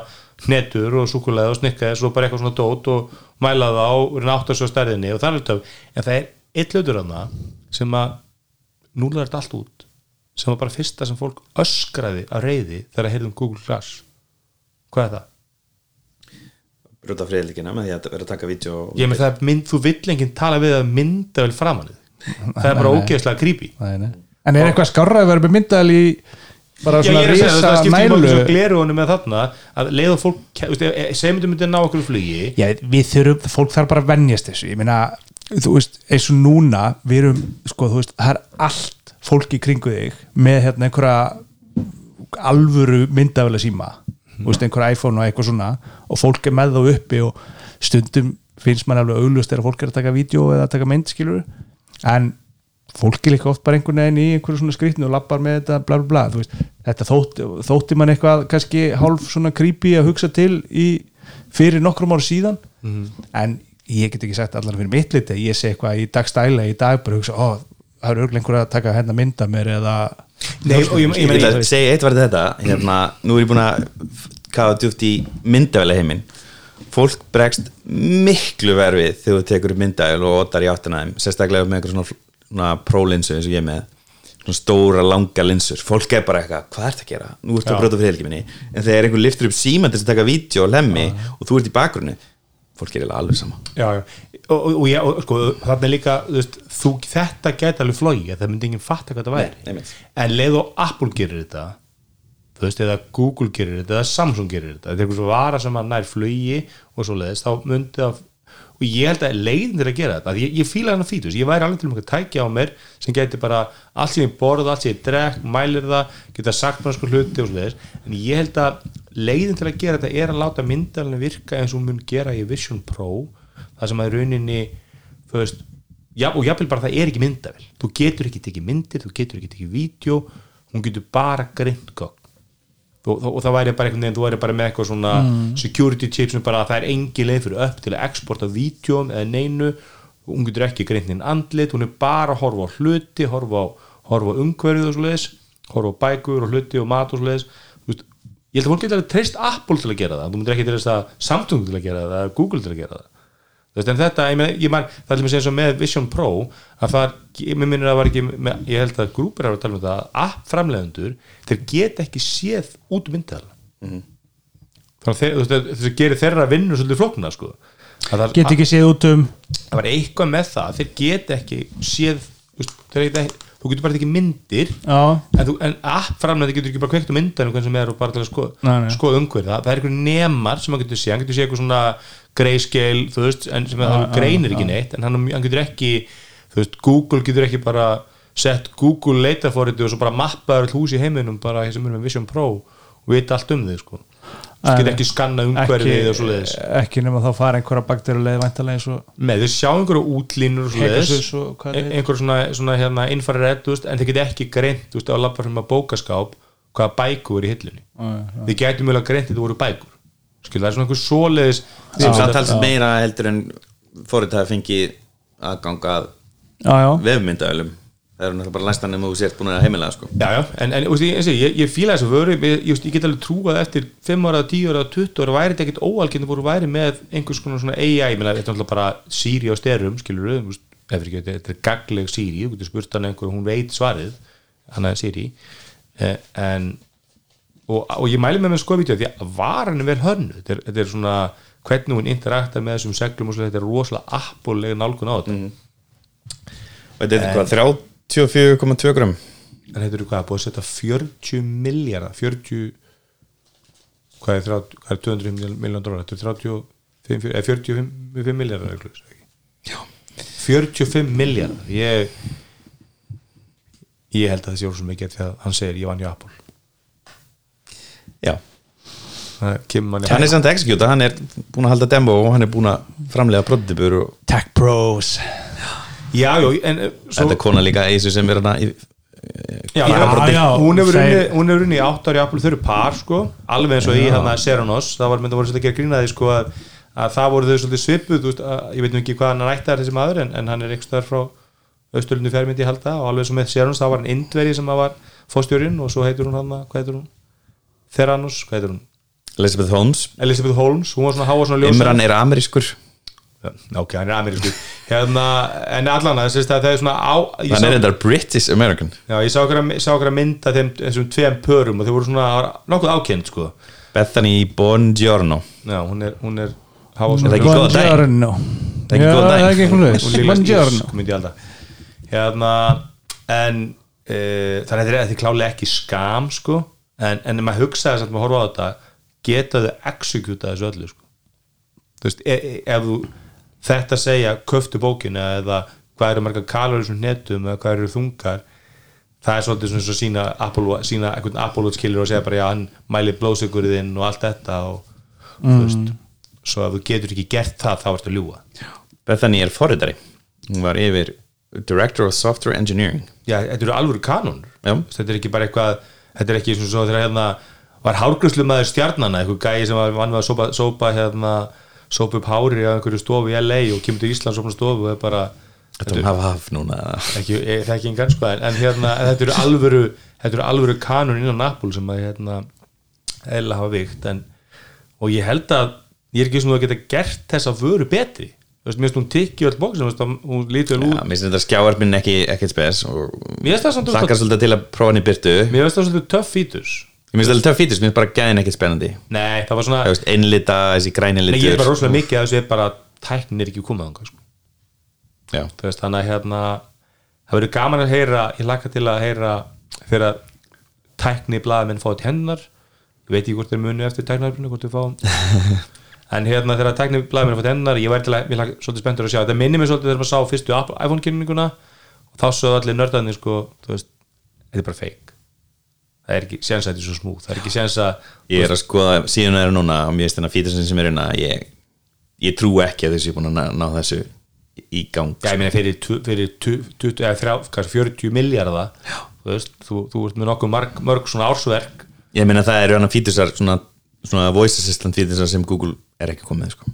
hnetur og súkulega og snikkaði svo bara eitthvað svona dót og mæla það og að svo stærðinni og það er töf, en það er eitt lötur af það sem að núlega er þetta allt út sem var bara fyrsta sem fólk öskraði að reyði þegar að heyrðum Google Glass. Hvað er það? brjóta friðlikina með því að vera að taka vídeo og... Ég með það er mynd, þú vill enginn tala við að mynda vel framan þig. það er bara ógeðslega creepy en er eitthvað skárra að vera með myndaðal í bara svona að máli nælu að leið og fólk, þú segjum þetta myndi ná okkur flugi Já, við þurfum, fólk þarf bara að venjast þessu ég meina, þú veist, eins og núna við erum, sko, þú veist, það er allt fólk í kringu þig með hérna einhverja alvöru myndavæla síma, þú veist, einhverja iPhone og eitthvað svona, og fólk er með þá uppi og stundum finnst mann alveg auglust þegar fólk er að taka vídeo eða að taka mynd, skilur en fólk er líka oft bara einhvern veginn í einhverju svona skrýtnu og lappar með þetta bla bla bla, veist, þetta þótti, þótti mann eitthvað kannski hálf svona creepy að hugsa til í, fyrir nokkrum ára síðan. En ég get ekki sagt allar fyrir mitt liti, ég sé eitthvað í dagstæla í dag bara hugsa, ó, það er örglega einhver að taka hérna mynda mér eða Nei, og ég, ég, Ég vil að segja eitt var þetta. Hérna, nú er ég búin að kafa djúpt í myndavæli heiminn fólk bregst miklu verfið þegar þú tekur upp myndavæl og otar í áttina þeim sérstaklega með einhver svona, svona prólinsu eins og ég með. Svona stóra langa linsur. Fólk er bara eitthvað, hvað ert að gera? Nú ertu að brota fyrir helgi minni en þegar einhver liftur upp síma til þess að taka vídeo og lemmi og þú ert í bakgrunni fólk er alveg sama. Já, já. Og, og, og, já, sko, þarna er líka þú veist, þú, þetta geta alveg flói það myndi enginn fatta hvað það væri. Nei, en leið og Apple gerir þetta þú veist, eða Google gerir þetta eða Samsung gerir þetta, þetta er eitthvað svo vara sem að nær flugi og svo leiðist, þá myndi það og ég held að leiðin til að gera þetta að ég, ég fíla hennar fítus, ég væri alveg til um að tækja á mér sem geti bara allt sem ég borða allt sem ég drekk, mælir það geta sagt mér sko hluti og svo leiðis en ég held að leiðin til að gera þetta er að láta myndalinn virka eins og mun gera í Vision Pro það sem að rauninni þú veist, já, og jáfnvel bara það er ekki myndavel þú getur ekki tekið myndir, þú getur ekki tekið vídeo, hún getur bara greint gögn og, og, það væri bara einhvern veginn, þú væri bara með eitthvað svona security chip sem bara að það er engi leið fyrir upp til að exporta vídjóm eða neinu, hún getur ekki greint inn andlit, hún er bara að horfa á hluti horfa á, horfa á umhverfið og svo leiðis, horfa á bækur og hluti og mat og svo leiðis, þú veist ég held að fólk getur að treyst Apple til að gera það þú myndir ekki treyst að Samsung til að gera það Google til að gera það veist, en þetta, ég, meina, ég man, það er til að segja eins og með Vision Pro að það er, ég minnir að það var ekki með, ég held að grúpir er að tala um þetta að app framleiðendur, þeir geta ekki séð út myndala mm þannig að þeir, gerir þeirra vinnu svolítið flókna, sko. Að það, get ekki séð út um það var eitthvað með það, þeir geta ekki séð, þú veist, þeir geta ekki þú getur bara ekki myndir já, en, þú, en app framleiðandi getur ekki bara kveikt um myndan um hvernig sem er og bara til að skoða, Nei, nei. skoða umhverfið það, það er einhver nemar sem hann getur séð, hann getur séð eitthvað svona grayscale, þú veist, en sem hann greinir ekki neitt, en hann, hann getur ekki þú veist, Google getur ekki bara sett Google leitaforriti og svo bara mappaður hús í heiminum bara sem er með Vision Pro og vita allt um þig sko. Þú getur ekki skanna umhverfið og svo leiðis ekki nema þá fara einhverja bakteruleið væntalega eins og með þau sjá einhverju útlínur og svo leiðis Pegasus og hvað það heitir. einhver svona, svona hérna veist, en þið getur ekki greint þú veist, á lappar sem að bókaskáp hvaða bækur er í hillunni. Þið getur mjög greint þetta voru bækur. Skil, það er svona einhver svoleiðis sem samtals meira heldur en fórið það fengi aðganga að já, já, vefmyndaölum það eru náttúrulega bara læstan um þú sért búin að heimilega sko. já, já, en, en veist, ég, ég, ég, fíla þess að vöru ég, ég, get alveg trúað eftir 5 ára, 10 ára, 20 ára væri þetta ekkit óalgjörn voru væri með einhvers konar svona AI ég meina, þetta er náttúrulega bara Siri á styrum skilur við, þetta er gagleg Siri, þú getur spurt hann einhver hún veit svarið, hann er Siri eh, en og, og ég mæli með með sko vídeo því að varan er vel hönnu, þetta er, þetta er svona hvernig hún interaktar með þessum seglum þetta er rosalega appulega nálgun á þetta og þetta er hvað, 34,2 gram. En þetta eru hvað, búið að setja 40 miljardar 40 hvað er, 30, hvað er 200 miljón dólar þetta er 35, eða 45 miljardar eitthvað, Já. 45 miljardar ég ég held að það sé orð svo mikið að hann segir ég vann í Apple. Já, það hann er samt að executa hann er búin að halda demo og hann er búin að framlega prototypur og Tech Pros já, já, en eh, svo, þetta er kona líka Eisu sem er hana í, Já, Já, já, já, hún hefur unni, hún hefur unni í 8 ári Apple, þau eru par sko, alveg eins og í hann að Seranos, það var mynda voru svolítið að gera grínaði sko að, að það voru þau svolítið svipuð þú veist, að, ég veit nú ekki hvað hann rættar þessi maður en, en hann er einhvers þar frá Östurlundu fjármyndi halda og alveg eins og með Seranos þá var hann Indveri sem að var fóstjórinn og svo heitur hún hann, hvað heitur hún? Theranos, hvað heitur hún? Elizabeth Holmes. Elizabeth Holmes, hún var svona háa svona ljósa Imran er amerískur ok, hann er amerísku hérna, en allan að það er svona á, hann sá- er þetta British American. Já, ég sá okkur að, sá okkur að mynda þeim þessum tveim pörum og þau voru svona nokkuð ákend sko. Bethany Bongiorno Já, hún er, hún er Er svona það er ekki er myndi ég alltaf Hérna, en e, þannig að þetta er, klálega ekki skam sko, en, en ef maður hugsa þess að maður horfa á þetta geta þau executa þessu öllu sko. þú veist, e, e, ef þú þetta segja, köftu bókina eða hvað eru margar kalorir sem netum eða hvað eru þungar. Það er svolítið svona svo sína Apple, sína Watch killer og segja bara já, hann mæli blóðsökurðinn og allt þetta og þú veist svo ef þú getur ekki gert það, þá ertu að ljúga. Bethany er forritari. Hún var yfir Director of Software Engineering. Já, þetta eru alvöru kanonur þetta er ekki bara eitthvað þetta er ekki svona svo þegar hérna var hárgröðslu maður stjarnana eitthvað gæi sem var vann við að sópa, sópa hérna, sópa upp hári á einhverju stofu í LA og kemur til Íslands sópa stofu og er bara Þetta er hafa haf núna. Ekki, ég þekki engan sko en, en hérna, þetta eru alvöru þetta eru alvöru kanun innan Apple sem að hérna, eða hafa vikt en, og ég held að ég er ekki svona að geta gert þessa vöru betri. Þú veist, mér finnst hún tikki öll bóks hún lítur Já, út mér finnst þetta skjáarpinn ekki ekkert spes og það hlakkar svolítið til að prófa hann í byrtu mér finnst það svolítið töff fítus Ég minnst alveg töff fítur, mér finnst bara gæðin ekkert spennandi. Nei, það var svona Það veist, einlita, þessi græni nei, ég er litur bara rosalega mikið að þessu er bara tæknin er ekki komið þangað sko. Já, Þú veist, þannig að hérna það verður gaman að heyra, ég laka til að heyra þegar að tækni blaðmenn fá til hennar. Ég veit ekki hvort þeir muni eftir tæknarfinu hvort þeir fá. En hérna þegar tækni blaðmenn fá til hennar ég væri til að, ég laka svolítið spenntur að sjá. Þetta minni mig svolítið þegar maður sá fyrstu Apple- iPhone-kynninguna og þá svo allir nördarnir sko, þú veist, þetta er bara fake það er ekki séns að þetta er svo smúð það er ekki séns að ég er að skoða síðan er núna og mér finnst þennan fítur sem er hérna ég, ég trú ekki að þessi er búin að ná, ná þessu í gang. Já, ég meina fyrir, fyrir tu- 20 eða þrjá, kannski 40 miljardar þú veist, þú, þú ert með nokkuð mörg, mörg svona ársverk. Ég meina það eru hann fítusar svona, svona voice assistant fítusar sem Google er ekki komið sko.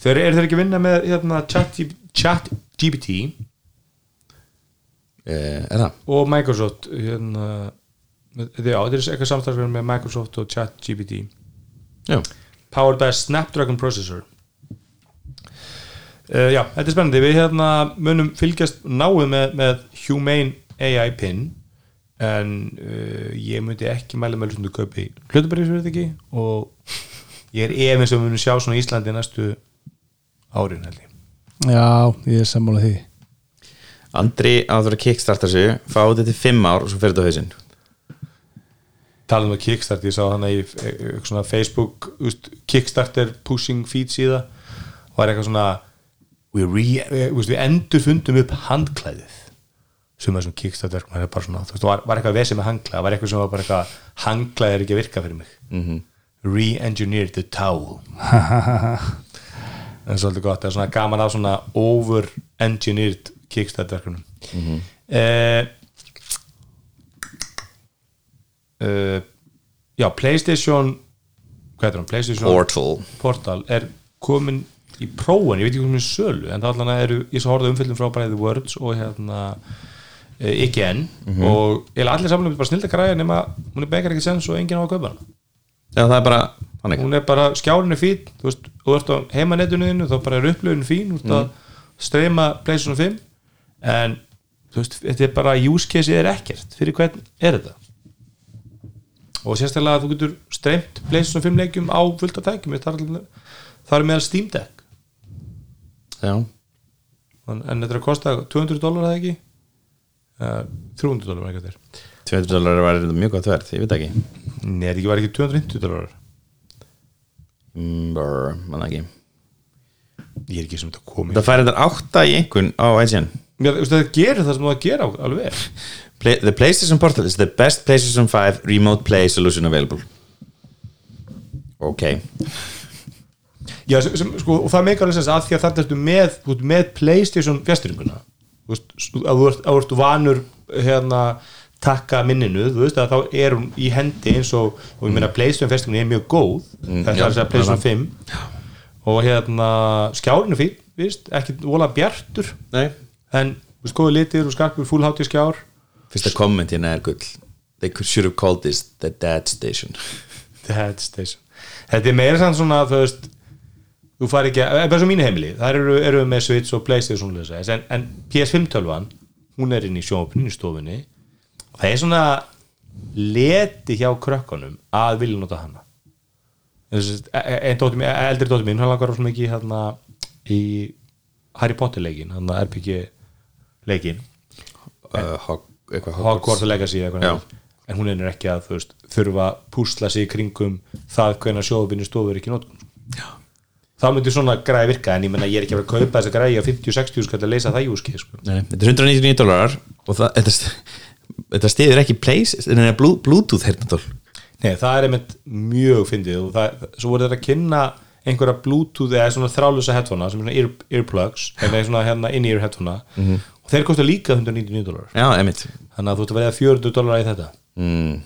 Þeir eru þeir ekki að vinna með hérna, chat, chat GPT eh, Er það? og Microsoft hérna, já, þetta er eitthvað samstarfið með Microsoft og chat GPT Já, powered by Snapdragon processor. Uh, Já, þetta er spennandi. Við hérna munum fylgjast náið með, með Humane AI pin en uh, ég myndi ekki mæla með hlutundu kaupi hlutabæriðsverð ekki og ég er efins að við munum sjá svona Íslandi næstu árin held ég. Já, ég er sammála því. Andri að vera kickstarta sig fá þetta til 5 ár og svo fyrir þetta á hausinn talað um að Kickstart, ég sá hana í eh, svona Facebook Kickstarter pushing feed síða og var eitthvað svona we re, eh, úst, við endur fundum upp handklæðið sem er svona Kickstarter það er bara svona, veist, var, var eitthvað vesið með handklæð, það var eitthvað sem var bara eitthvað handklæð er ekki að virka fyrir mig mm -hmm. re-engineered the towel en svolítið gott, það er svona gaman af svona over-engineered Kickstarter verkunum mm -hmm. eh, uh, já, Playstation hvað er hann, Playstation Portal. Portal er komin í prófun, ég veit ekki komin í sölu en það allan eru, ég svo horfði umfyllum frá bæði Words og hérna uh, IGN og ég allir samanlega bara snilda græða nema hún er bekar ekki sens og enginn á að kaupa hana. Já, það er bara þannig. Hún er bara, skjárin er fín þú veist, og þú ert á heimanetunniðinu þá bara er upplöfun fín, þú veist að streyma Playstation 5 en þú veist, þetta er bara use case er ekkert, fyrir hvern er þetta og sérstaklega að þú getur streymt Playstation 5 leikjum á fullt af tækjum það er, meðal Steam Deck. Já, en, en þetta er að kosta 200 dólar eða ekki? Uh, 300 dólar eitthvað þér 200 dólar var mjög gott verð, ég veit ekki. Nei, þetta ekki var ekki 250 dólar mm, brr, mann ekki. Ég er ekki sem þetta komið Það færi þetta átta í einhvern á IGN Mér, það gerir það sem það gera alveg. Vel Play, The PlayStation Portal is the best PlayStation 5 remote play solution available. Ok Já, sem, sem, sko, og það meikar alveg sens að því að þetta ertu með, með Playstation fjastringuna að þú ert, að vanur hérna, takka minninu veist, að þá er hún í hendi eins og, og ég meina Playstation fjastringuna er mjög góð. Þetta er að segja Playstation 5 og hérna, skjárinu víst, ekki vola bjartur. Nei en, góðu litir og skarpur full hátíð skjár Fyrsta komment hérna er gull. They should have called this the dad station. Dead Station. Þetta er meira sann svona, þú veist þú fari ekki, eða bara svo mínu heimili. Þar eru, eru við með Switch og Playstation og en, en PS5 tölvan hún er inn í sjónopinu í stofunni. Það er svona leti hjá krökkunum að vilja nota hana. Þessi, e- e- einn dóttir mín, eldri dóttir mín hann langar svo mikið hérna í Harry Potter leikin, hann RPG leikin uh, eitthvað Hogwarts. Legacy en hún er ekki að veist, þurfa að púsla sig í kringum það hvernig sjóðubinni stofur ekki nótum þá myndi svona græði virka en ég menna ég er ekki að vera að kaupa þessa græði á 50-60 skall að leysa það júski sko. Þetta er 199 dólarar og það, þetta, þetta stiður ekki PlayStation, nei, Blu- Bluetooth heyrnatól Nei, það er einmitt mjög fyndið og það, svo voru þetta að kynna einhverja bluetooth eða svona þrálusa headphonea sem er svona ear, earplugs eða svona hérna in-ear headphonea og þeir kosta líka 199 dólar þannig að þú ert að verða 400 dólar í þetta. Mm.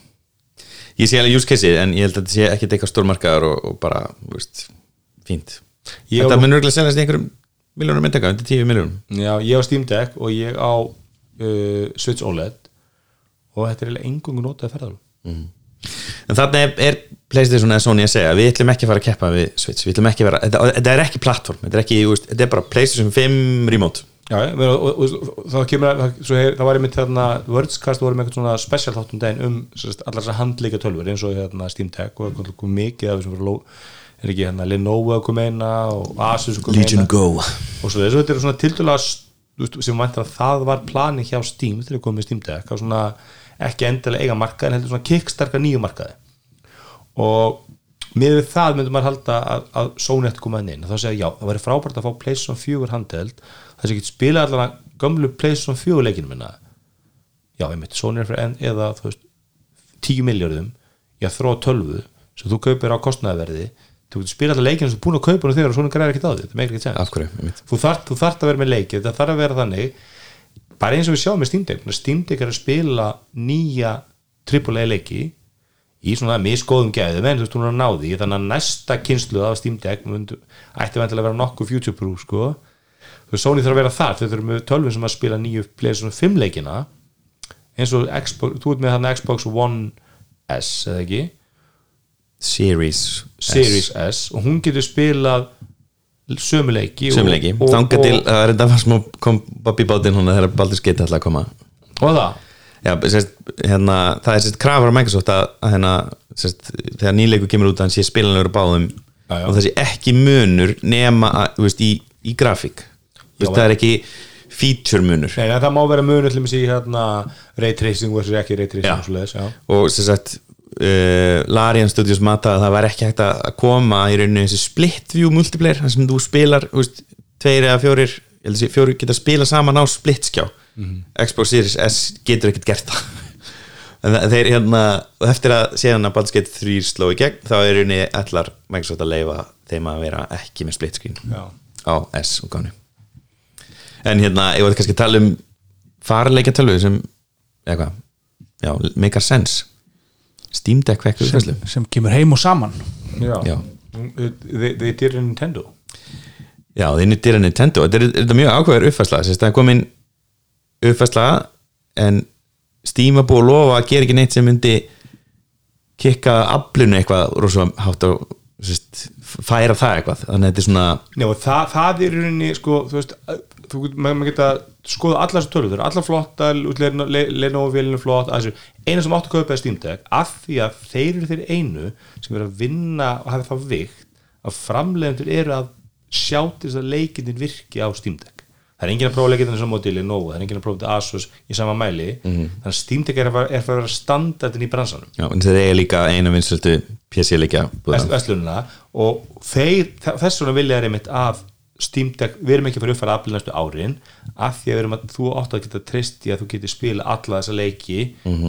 Ég sé alveg use case en ég held að þetta sé ekki eitthvað stórmarkaður og, og bara, veist, fínt. Ég Þetta munur ekki að seljast í einhverjum miljónum myndaka, undir 10 miljónum Já, ég á Steam Deck og ég á uh, Switch OLED og þetta er eiginlega engungu notaði ferðalum En þarna er, er PlayStation eða Sony að segja við ætlum ekki að fara að keppa við Switch. Við ætlum ekki að vera, þetta, þetta er ekki plattform þetta er, ekki, þetta er bara PlayStation 5 remote Já, og, og, og, þá kemur hef, það var einmitt þarna Wordscast voru með eitthvað svona special þáttum daginn um allar þessar handleika tölfur eins og hérna Steam Tech og eitthvað mikið af þessum er ekki hérna Lenovo að koma eina og Asus að koma eina. Go. Og svo þessu þetta er svona tildulega sem mæntir að það var plani hjá Steam að koma með Steam Deck að svona ekki endilega eiga markaði en heldur svona kickstarka nýju markaði. Og með það myndum maður halda að, að eftir koma inn. Og þá segja já, það væri frábært að fá PlayStation 4 handheld. Þess að geta spila allan gömlu PlayStation 4 leikinu minna. Já, einmitt, Sony er fyrir enn eða þú veist, 10 miljardum að þróa tölvu sem þú kaupir á kostnæðverði þú getur spila allan leikinu sem þú er búin að kaupa nú þegar og svona græðir ekkert á því, þetta meikir ekkert sens. Af hverju, einmitt. þú þarft að vera með leiki þetta þarf að vera þannig. Bara eins og við sjáum með Steam Deck. Steam Deck í svona misgóðum gæðum en þú veist hún er að ná því þannig að næsta kynslu af Steam Deck myndu, ætti vendilega að vera nokkuð future proof sko. Þú veist Sony þarf að vera þar þau þurfum með tölvun sem að spila nýju PlayStation 5 leikina eins og Xbox, þú ert með þarna Xbox One S eða ekki? Series Series S. Og hún getur spilað sömuleiki Sömuleiki, og, og, þanga til að reynda var smá kom Bobby Bátinn hún þegar Baldur Skeiti ætla að koma. Og það Já, sérst, hérna, það er sérst krafar á Microsoft að, að hérna, sérst, þegar nýleiku kemur út að hann sé spilanlegur á báðum Já, já. og það sé ekki munur nema að, veist, í, í grafík. Veist, það er ekki feature munur. Nei, það má vera munur til þessi hérna ray tracing versus ekki ray tracing Já. og og sagt uh, Larian Studios mata að það var ekki hægt að koma í rauninu þessi split view multiplayer þar sem þú spilar, veist, tveir eða fjórir ég held að sé fjórir geta spila saman á split skjá Xbox Series S getur ekkert gert það. En það- þeir hérna og eftir að séðan að Baldur's Gate 3 sló í gegn þá er rauninni allar Microsoft að leifa þeim að vera ekki með split screen Já. á S og gáni en hérna, ég var kannski að tala um farleika tölvu sem eitthvað, já, make a sense Steam Deck vekkur uppfæslu sem kemur heim og saman. Já. Já. They, they did a Nintendo. Já, þeir að Nintendo. Þetta er, þetta er mjög ákveður að það er komin uppfæsla en Steam að búið að lofa að gera ekki neitt sem myndi kikka aflunu eitthvað rosa hátt og sérst, færa það eitthvað. Þannig að þetta er svona og það, það er í rauninni sko, þú veist, þú maður geta skoða allar þessu tölur, þau eru allar flottar út Lenovo-vélinu flott eina sem áttu að kaupa er Steam Deck af því að þeir eru þeir einu sem eru að vinna og hafa það vikt að framleiðendur eru að sjá til þess að leikindin virki á Steam Deck það er enginn að prófa leikindin sem móti Lenovo, það er enginn að prófa þetta Asus í sama mæli, þannig að Steam Deck er er að vera standardin í bransanum. Já, en þeir eiga líka eina vinsöldu PC-leikja Vest- verslunina og þeir, þess vegna vilja er einmitt að Steam Deck, við erum ekki fara að uppfæra aflið næstu árin af því að við erum að þú átt að geta treyst í að þú getur spila alla þessa leiki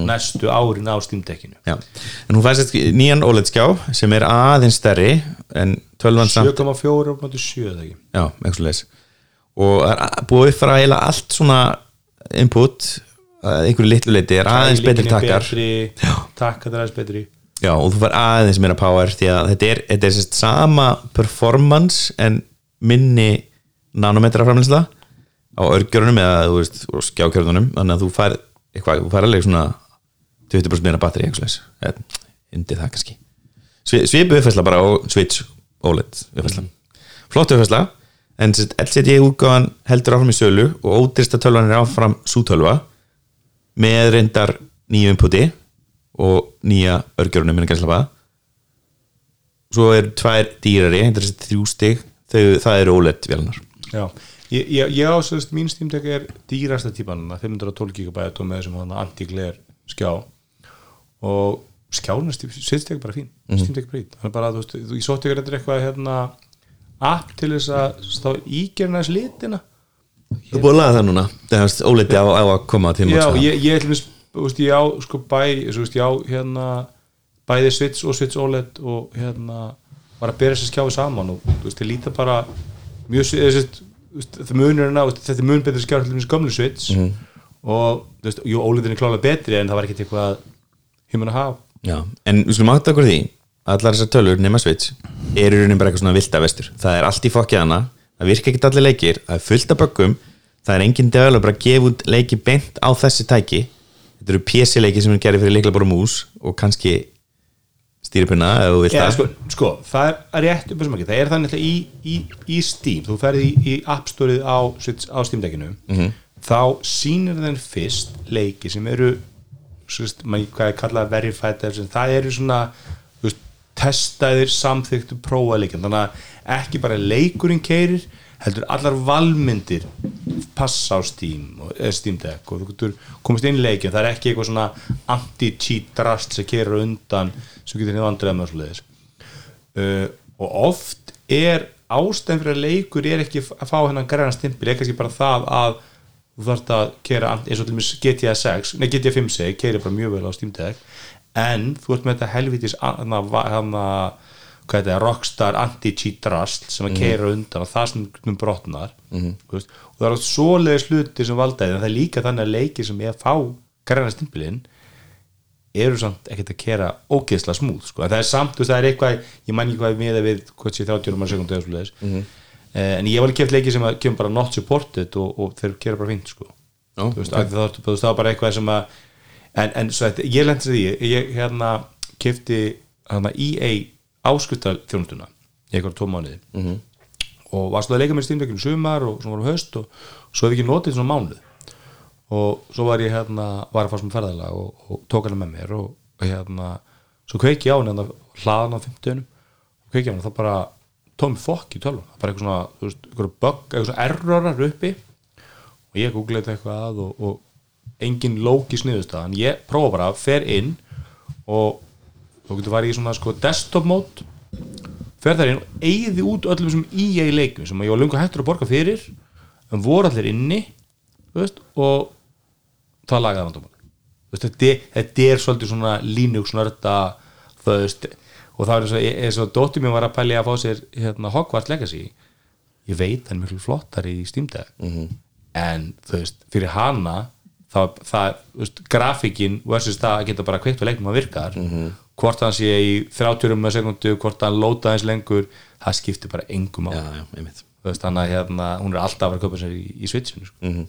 næstu árin á Steam Deckinu Já, en hún fæst nýjan OLED-skjá sem er aðeins stærri en 12 samt 7,4 og 7 eða ekki? Já, eitthvað leis og er að- búið að uppfæra eiginlega allt svona input að einhverju litlu leiti er aðeins betri takkar. takkar er aðeins betri. Já, og þú fær aðeins meira power því að þetta er, þetta er sérst sama performance en minni nanometra framlýsla á örgjörunum eða skjákjörunum þannig að þú fær eitthvað, þú fær alveg svona 20% meira batteri undir það kannski. Svi- svipu uppfæsla bara og Switch OLED uppfæsla flott uppfæsla en LCD útgáfan heldur áfram í sölu og ódýrsta tölvan er áfram sútölva með reyndar nýju inputi og nýja örgjörunum svo er tvær dýrari, þrjú stig. Þau, það eru OLED vélunar Já, ég, ég, ég á sérst mín Steam Deck er dýrasta típan 512 GB og með þessum anti-glare skjá. Og skjána Steam Deck er bara fín. Steam Deck er bara fín, er bara, þú veist, ég sótti ykkur eitthvað hérna app til þess að þá ígerna þess litina. Þú er búin að laga það núna það er OLED á, á að koma til Já, ég, ég ætlum veist, ég á sko bæ, veist, ég á hérna bæði Switch og Switch OLED og hérna var að bera þessi skjáði saman og þú veist, þið líta bara mjög, svi- eða, sett, þú veist, það munur er ná, þetta mun betri skjáði til þessi gömlu Switch og þú veist, jú, OLEDin er klálega betri en það var ekkert eitthvað human að hafa Já, en við skulum átta okkur á því allar þessar tölur nema Switch eru í rauninni bara eitthvað svona vilda vestur. Það er allt í fokkið hana, það virka ekki allir leikir það er fullt af böggum það er engin developer að gefa út leiki beint á þessi tæki. Þetta eru PC leiki sem er gerði fyrir leikla bara mús og kannski stýripinna ef þú vilt það. sko, sko, það er rétt upp sem ekki, það er þannig alltaf í, í, í Steam, þú ferði í, í App Store-ið á, Switch- á Steam-dekkinu þá sýnir þeim fyrst leiki sem eru svo veist, maður, hvað er kallað verified það eru svona testaðir samþyktu prófaleikin, þannig að ekki bara leikurinn keirir, heldur allar valmyndir passa á Steam og, eða Steam Deck og þú getur komist inn í leikin, það er ekki eitthvað svona anti-cheat drast sem keirir undan sem getur niður andrið með svoleiðis. Uh, og oft er ástæðan fyrir að leikur er ekki að fá hennan græna stimpil, kannski bara það að þú þarft að kera eins og til dæmis GTA 6, nei GTA 5 seg keiri bara mjög vel á Steam Deck en þú ert með þetta helvitis hann að hvað þetta er, Rockstar anti-cheat drast sem að keira undan og það sem brotnar mm veist, og það er oft svoleiðis hluti sem valdaði en það er líka þannig að leiki sem ég að fá græna stimpilinn eru samt ekkert að kera ógeðsla smúð sko. það er samt, veist, það er eitthvað ég man ekki hvað við miða við, hvað sé 30 um að sekundu eða svoleiðis Mhm. eh, en ég var alveg keft leiki sem að kemur bara not supported og, og þeir kera bara fínt sko. Veist, okay. það, það, það var bara eitthvað sem að en, en svo þetta, ég lendi því ég, hérna kefti hérna EA áskutal þjónustuna í eitthvað tvo mánuði. -hmm. og var stóð að leika með stímleikinu sumar og svona var um höst og svo hef ég ekki notið svona mánuð og svo var ég hérna var að fá sem ferðalega og, og tók hana með mér og, og hérna svo kveiki á hana hlaðan á 50 og kveiki á hana þá bara tómi fokk í tölvun bara eitthvað svona, þú veist, eitthvað bug eitthvað svona errorar uppi. Og ég googlaði eitthvað og, og engin lókis niðurstaðan ég prófa bara, fer inn og þú getur farið í svona sko desktop mode fer þar inn og eigði út öllum þessum EA leikum sem ég var lungu hættur að borga fyrir en voru allir inni veist, og það lagaði veist, þetta, þetta er svolítið svona Linux nörda þú veist, og það er eins og, eins og dóttir mér var að pæli að fá sér hérna, Hogwarts Legacy. Ég veit hann er miklu flottar í Steam Deck. -hmm. en þú veist, fyrir hana það, það veist, grafíkin versus það að geta bara kveikt og leiknum að virkar -hmm. hvort hann sé í 30 með sekundu, hvort hann lóta eins lengur það skiptir bara engum á já, já, einmitt. Þú veist, þannig að hérna, hún er alltaf að vera að köpa sér í, í Switchinu sko. Mhm.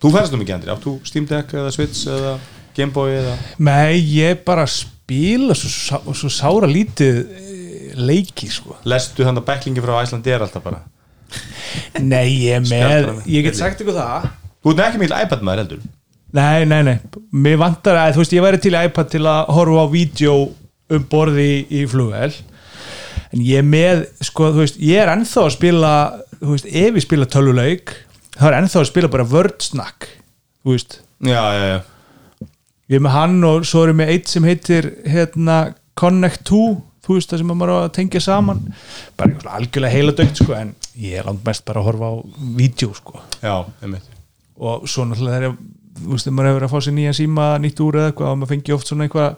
Þú ferðast nú mikið Andri, átt þú Steam Deck eða Switch eða Gameboy eða? Nei, ég bara spila svo, sá- svo sára lítið eh, leiki sko. Lestu hann að backlingi frá Æslandi er alltaf bara Nei, ég er með, ég get sagt ykkur það. Þú ert ekki mikil iPad maður heldur. Nei, nei, nei, mér vantar að, þú veist, ég væri til iPad til að horfa á vídeo um borði í, flugvel en ég er með, sko, þú veist, ég er ennþá að spila, þú veist, ef ég spila tölvuleik, þá er ennþá að spila bara wordsnack, þú veist. Já, já, já. Ég er með hann og svo er ég með eitt sem heitir hérna Connect 2 þú veist það sem maður á að tengja saman bara eitthvað algjörlega heila dögt sko en ég er langt mest bara að horfa á vídeo sko. Og svo náttúrulega þegar þú veist, þegar maður hefur að fá sér nýja síma nýtt úr eða eitthvað og maður fengi oft svona eitthvað,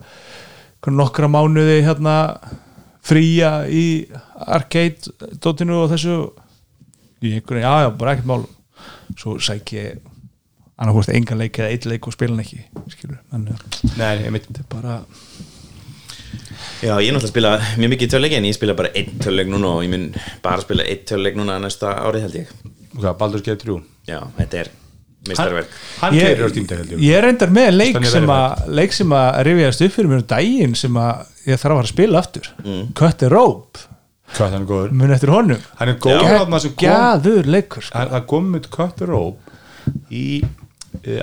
nokkra mánuði hérna fría í arcade dótinu og þessu í einhverju, já já, bara ekkert mál. Svo sæk ég annarkvort engan leik eða eitt leik og spila hann ekki skilur, en Nei, þetta er bara Já, ég er náttúrulega að spila mjög mikið töluleik en ég spila bara einn töluleik núna og ég mun bara spila einn töluleik núna næsta árið held ég. Hvað, Baldur's Gate 3 Já, þetta er mistarverk Hann ég, keirir á Steam Deck held ég. ég er reyndar með leik sem, að, leik sem að rifjast upp fyrir mér um daginn sem að ég þarf að spila aftur. Mm. Cut the Rope, Hvað, hann er góður? Mun eftir honum. Hann er góður gæður leikur sko. hann- Það kom með Cut the Rope í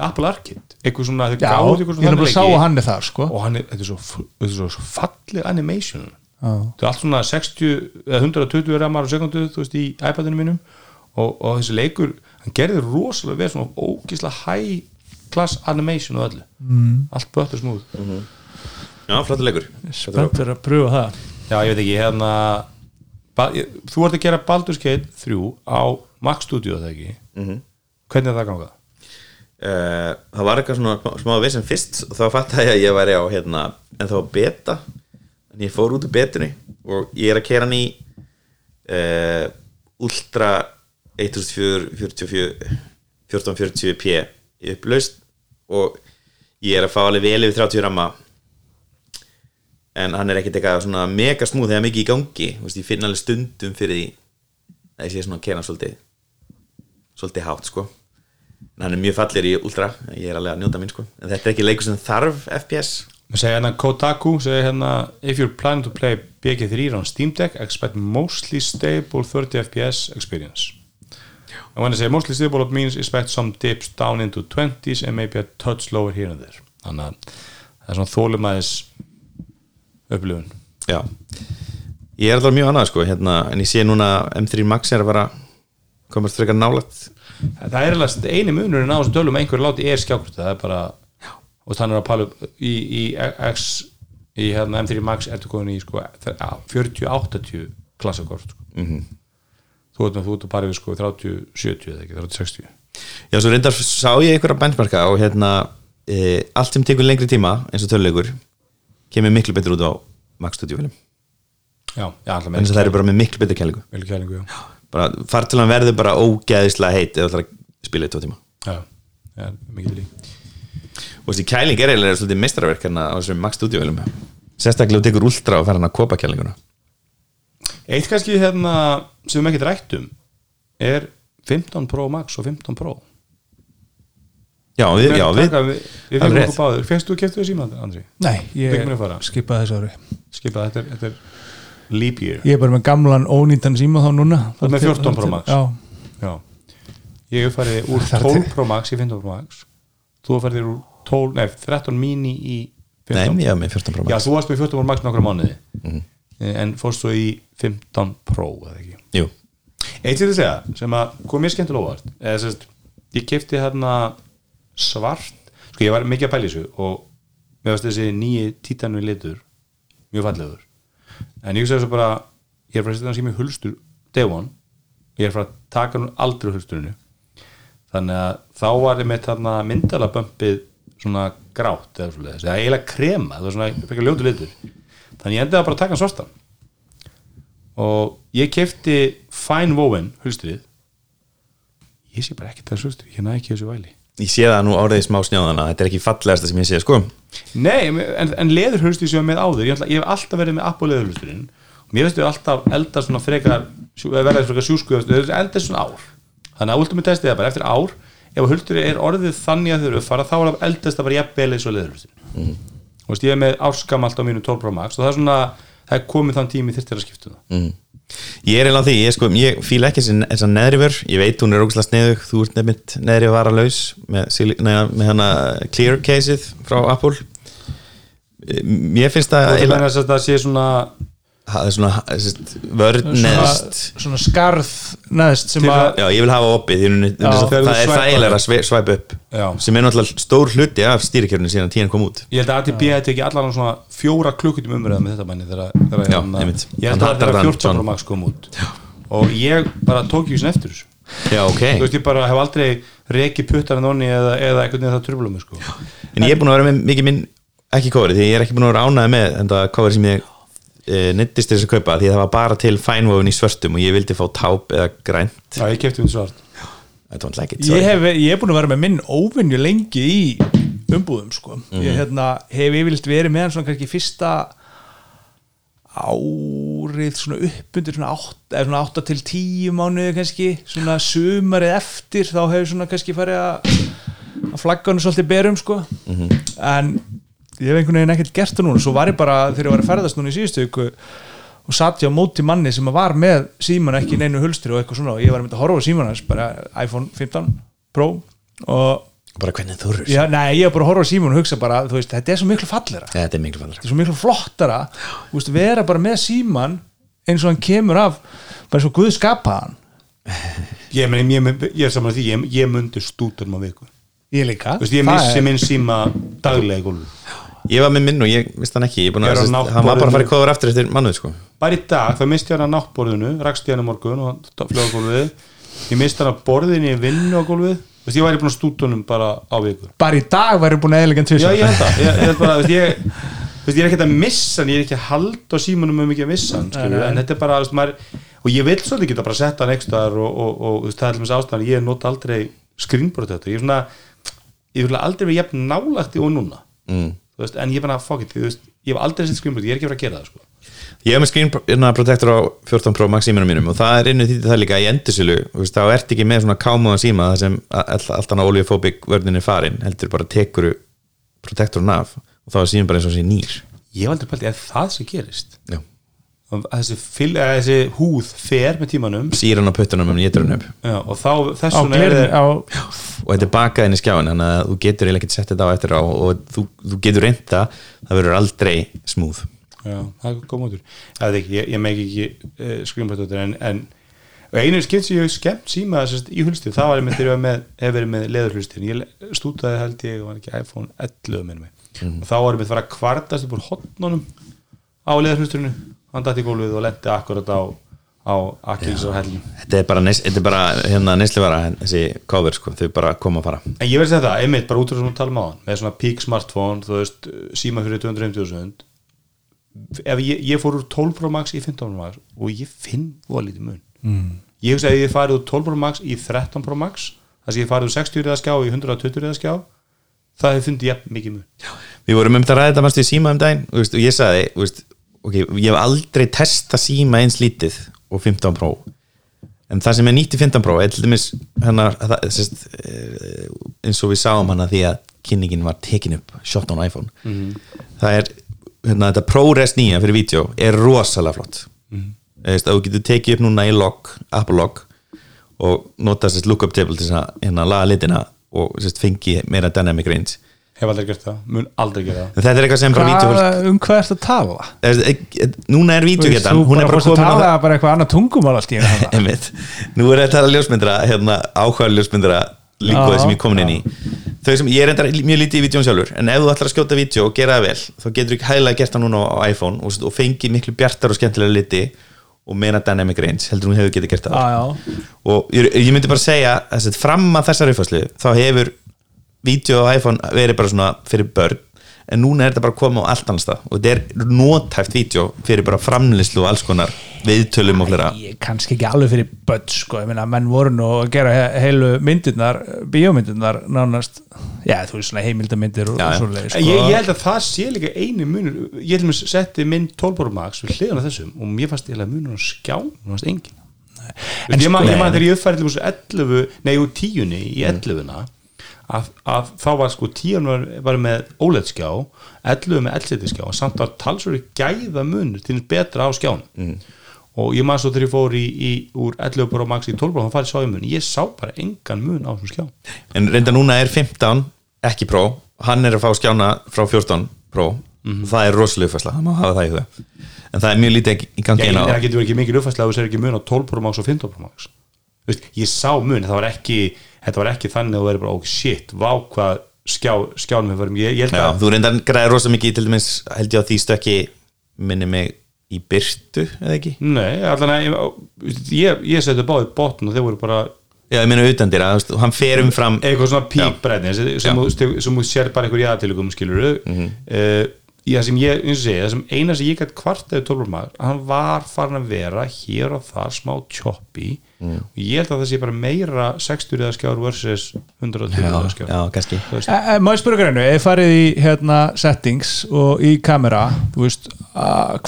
Apple Arcade. Eitthvað svona, já, gáðu ég eitthvað er bara að sá hann er þar sko. og hann er, þetta er svo, þetta er svo, svo falleg animation. Þetta er allt svona 60 eða 120 ramar á sekundu þú veist í iPadinu mínum. Og, og þessi leikur, hann gerði rosalega vel svona ógislega high class animation og öllu. Mm. allt böttur smúð Já, flottur leikur. Spenntur að pröfa það. Já, ég veit ekki, hérna ég, þú ert að gera Baldur's Gate 3 á Mac Studio það ekki? Mhm. hvernig er það gangað? Uh, Það var eitthvað svona smá, vissum fyrst og þá fatt ég að ég væri á hérna, en þá beta. En ég fór út úr betunni og ég er að kera hann í uh, Ultra 1444 1440p í upplaust og ég er að fá alveg vel yfir 30 ramma. En hann er ekkert eitthvað svona mega smúð þegar mikið í gangi. Þú veist, ég finn alveg stundum fyrir því að ég sé svona að kera svolítið svolítið hátt sko hann er mjög fallir í Ultra ég er alveg að njóta minn sko. En þetta er ekki leikur sem þarf FPS Við segja hérna Kotaku segja hérna If you're planning to play BG3 on Steam Deck expect mostly stable 30 FPS experience. And when I say mostly stable it means expect some dips down into 20s and maybe a touch lower here and there. Þannig að það er svona þólumæðis upplifun. Já. Ég er alltaf mjög annað sko hérna, en ég sé núna að M3 Max er að vera komast frekar nálægt. Það er alveg eini munurinn á þessum tölum einhverju láti er skjákvort það er bara og þannig að pala upp í, í X í hérna M3 Max ertu komin í sko 40-80 klassakort sko. Mhm. þú veit með þú ert að pari við sko 30-70 eða ekki 30-60 Já, svo reyndar sá ég einhverja benchmarka og hérna e, allt sem tekur lengri tíma eins og töluleikur kemur miklu betur út á Max Studio film. Já, já alltaf en þess að það eru bara með miklu betur kælingu vel kælingu já. Bara fartilan verður bara ógeðislega heitt eða ætlar að spila í tvo tíma. Já, já, mikið til í og þessi kæling er eiginlega svolítið meistarverk hérna á þessum Max Studio filmum sérstaklega þú tekur ultra og fer hann að kopa kælinguna. Eitt kannski hérna sem við ekki rættum er 15 Pro Max og 15 Pro. Já, við, já, við, Taka, við, við fengum okkur báður fegstu þú keftu við síma Andri? Nei, ég skipaði þessu ári. Skipa þetta er, þetta er leap year. Ég er bara með gamlan ónýndan síma þá núna. Þú ert með 14 Pro Max? Já, Já. Ég hef farið úr Það er 12 til. Pro Max í 15 Pro Max. Þú hef farið úr 12, nei, 13 mini í 15 nei, ég hef með 14 Pro Já, Max þú varst með 14 Pro Max nokkra mánuði. En fórst svo í 15 Pro eða ekki? Jú, Eitt sem þið segja, sem að kom mér skemmtilega óvart eða sérst, ég kefti hérna svart, sko ég var mikið að pæla í þessu og mér varst þessi nýji títanu litur mjög fallegur en ég hugsaði svo bara ég er frá að setja hann sem ég hulstur day one. Ég er frá að taka hann aldrei hulsturinu. Þannig að þá var ég með þarna myndala bömpið svona grátt eða svona eða eiginlega krema, það var svona frekar ljótu litur. Þannig ég endaði bara að taka hann svartan. Og ég kefti Fine Woven hulstrið. Ég sé bara ekki það hulstrið, ég næ ekki þessu væli ég sé það nú áriði smá snjáðana þetta er ekki fallegasta sem ég sé, sko. Nei, en, en leður hulstrið sem ég var með áður. Ég, ætla, ég hef alltaf verið með Apple leður hulstriðin og mér veistu alltaf elda svona frekar sjú- eða verða frekar sjúskuðast. Þau elda svona ár. Þannig að ultimate testið er bara eftir ár. Ef hulstrið er orðið þannig að þau eru fara þá er það eldast að bara jafnvel eins og leður hulstrið mm. veist, ég er með áskamalt á mínu 12 Pro Max og það er svona það er komið þann tími þyrftir að skipta það. Mm. Ég er eiginlega því, ég, sko, ég fíla ekki þessi- þessa neðriför, ég veit hún er ógæslega sneðug þú ert nefnitt neðri að vara laus með, með hana clear caseið frá Apple. Mér finnst það og það eiginlega- er að það sé svona það er svona svona, neðst. svona skarð neðst sem Til að já, ég vil hafa opið Já, það er þægilega að svæpa upp. Já. sem er náttúrulega stór hluti af stýrikjörnum síðan tíðan kom út. Ég held að ATP hefði ekki allan svona fjóra klukkutum umræða með þetta manni þegar, Já, hérna- einmitt. ég held Hann að þegar þann 14 Pro John. Max kom út. Og ég bara tók ekki svona eftir þessu. Já, ok, þú veist ég bara hef aldrei reki puttar en onni eða, eða einhvern veginn það tröfla mig sko. En ég er búin að vera með mikið minn ekki kóri, því ég er ekki búin að vera ánæði með en það kóri sem ég e, nýttist þess að kaupa, því það var bara til fænvofin í svörtum og ég vildi fá táp eða grænt. Já ég kefti um svart. I don't like it, ég hef, ég hef búin að vera með minn óvinju lengi í umbúðum sko. ég hérna, hef yfirleitt verið með hann svona kannski fyrsta árið svona upp undir svona 8, eða svona 8 til 10 mánuði kannski, svona sumarið eftir þá hefur svona kannski farið að að flagga hann svolítið berum sko. En ég hef einhvern veginn ekkert gert það núna, svo var ég bara þegar ég var að ferðast núna í síðustu viku og satt ég á móti manni sem var með síman ekki í neinu hulstri og eitthvað svona og ég var að mynda að horfa á síman hans, bara iPhone 15 Pro og bara hvernig þú rur já, nei, ég var bara að horfa á síman og hugsa bara, þú veist, þetta er svo miklu fallera. Þetta er þetta er svo miklu flottara. Þú veist, vera bara með síman eins og hann kemur af bara eins og Guð skapaðan ég, meni, ég, ég er saman að því, ég, ég mundi stútunum á viku. Ég líka. Þú veist ég missi minn síma daglega í gólfi ég var með minn og ég mist hann ekki. Ég búin Ég að, á að hann var bara að fara í kóður aftur eftir mannuð sko. Bara í dag þá misti hann að náttborðinu rakst ég hann á morgun og fljóða gólfið. Ég misti hann að borðinu í vinnu á gólfið. Þú veist ég væri búin að stútunum bara á viku. Bara í dag væri búin að eðlega Já, ég held það, ég, ég held bara, þú veist, ég, veist, ég er ekkert að missa hann, ég er ekki að halda á símanum um ekki að missa hann, en þetta er bara, maður, og ég vil svolítið geta bara setta hann ekstar og, og, og, það er alveg ástæðan, ég nota aldrei screenboard þetta, ég er svona, ég vil aldrei vera jafn nálagt í og núna, mm. Veist, en ég er bara, fuck it, veist, ég hef aldrei sett screenboard, ég er ekki verið að gera það, sko. Ég hef með screen hérna, protector á 14 Pro Max símanum mínum og það er innu því það líka í endursölu þá ert ekki með svona kámuðan síma þar sem all, allt annað oleofóbik vörðin er farin heldur bara tekuru protektorinn af og þá er síðan bara eins og sé nýr ég var aldrei pælt, er það sem gerist Já. Og þessi, fyl, að þessi húð fer með tímanum. Síran á puttunum um nýtrunum já, og þá þess á vegna er á, og þetta er bakað inn í skjáin þannig að þú getur eiginlega ekkert sett þetta á eftir á og þú, þú getur reynda það verður aldrei smúð Já, það er góð mótur. Ekki, ég, ég meik ekki uh, skrimbatóttir en, en og einu skipt sem ég hef skemmt síma sérst, í hulstið, það var ég með þegar ég með verið með leðurhulstin, ég stútaði held ég var ekki iPhone 11 minnum mig. Og þá var ég með að fara að kvartast upp úr hotnunum á leðurhulstinu hann dætti gólfið og lendi akkurat á á Akils og Hellin þetta er bara, þetta er bara hérna neslivara þessi cover sko, þau bara koma að fara. En ég verði að segja það, einmitt, bara út úr svona hann með svona peak smartphone, þú veist síma fyrir 250.000 ef ég, ég fór úr 12 Pro Max í 15 Pro Max og ég finn voða lítið mun. Mm. ég hugsa að ég farið úr 12 Pro Max í 13 Pro Max þess að ég farið úr 60 reyða skjá í 120 reyða skjá það hefur fundið jafn mikið mun. Við vorum um þetta að ræða þetta mannst við síma um daginn og, ég veist, ok, ég hef aldrei testa síma eins lítið og 15 Pro. En það sem er nýtt í 15 Pro hennar, það, sest, eins og við sáum hana því að kynningin var tekin upp shot on iPhone. Það er hérna, þetta ProRes 9 fyrir vídeo er rosalega flott. Mm. veist, að þú getur tekið upp núna í log, Apple log og nota sérst lookup table til að hérna, laga litina og sérst, fengi meira dynamic range hef aldrei gert það, mun aldrei gera það en þetta er eitthvað sem bara hvað, um hvað ertu að tala? Núna er Þú vídeogetan hún er bara fórst að tala það bara eitthvað annað tungumál allt í. Einmitt. nú er þetta að ljósmyndra hérna, áhuga ljósmyndra líkuð Já, sem ég komin inn í þau sem, ég er enda mjög lítið í vídjón sjálfur en ef þú ætlar að skjóta vídeo og gera það vel þá getur ekki hægilega gert það núna á iPhone og, og fengið miklu bjartar og skemmtilega liti og meina dynamic range heldur hún hefur getið gert það Já, já. og ég, ég myndi bara segja að fram að þessari uppfæslu þá hefur vídeo á iPhone verið bara svona fyrir börn en núna er þetta bara að koma á allt annars stað og þetta er nótæft vídeo fyrir bara framlýslu og alls konar viðtölum og flera Ég, kannski ekki alveg fyrir börn sko, ég meina menn voru nú að gera he heilu myndirnar, bíómyndirnar nánast, já þú veist svona heimildamindir og, og En sko. ég, ég held að það sé líka eini munur. Ég held að setti minn 12 Pro Max við hliðan á þessum og mér fannst ég munur á skjá, mér fannst engin en ég ég man þegar ég uppfærið til 11, nei úr tíunni í 11 að, að þá var sko tíun var, var með OLED skjá 11 með LCD skjá og samt var talsverið gæða munur til betra á skján og ég man svo þegar ég fór í, í úr 11 Pro Max í 12 Pro þá farið sá ég mun, ég sá bara engan mun á þessum skjá en reynda núna er 15 ekki Pro, hann er að fá skjána frá 14 Pro. Og það er rosalega uppfæsla, það má hafa það í huga. En það er mjög lítið í gangi á það getur ekki mikil uppfæslega að þú sér ekki mun á 12 Pro Max og 15 Pro Max. Veist, ég sá mun, það var ekki þetta var ekki þannig að þú verður bara, oh shit vá hvað skjá, skjánum við varum ég, ég held Já, að, þú reyndar græðir rosa mikið til dæmis held ég á því stökki minni mig í byrtu, eða ekki? nei, allan að ég, ég, ég seti báðið botn og þeir voru bara Já, ég meina utandir að hann fer um fram eitthvað svona pípbræðni sem, þú- sér bara einhver játilugum skilur mm Mhm. Í það sem ég, eins og segja, það sem eina sem ég gætt kvartaði 12 maður, hann var farin að vera hér og þar smá choppy. Mm. og ég held að það sé bara meira 60 eða skjár versus 120 eða skjár. Já, kannski. Má ég spyrja grænu, ef farið í hérna, settings og í kamera þú veist,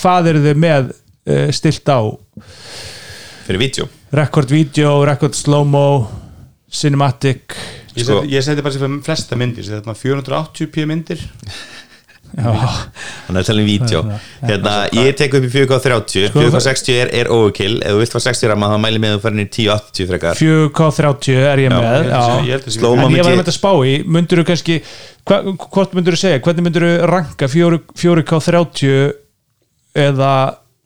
hvað eru þið með e, stilt á? Fyrir vídeo. Record video, record slow-mo cinematic. Ég, sko- seti, ég seti bara sér fyrir flesta myndir seti bara 480p myndir já, er að tala um vídeo hérna, ég tek upp í 4K30 Sko, 4K60 er, er overkill. Ef þú vilt fara 60 rama þá mæli með að þú farin í 1080 frekar. 4K30 er ég með að sé- já. ég að en ég var með þetta spá í myndur þú kannski, hva, hvort myndur þú segja hvernig myndur þú ranka 4, 4K30 eða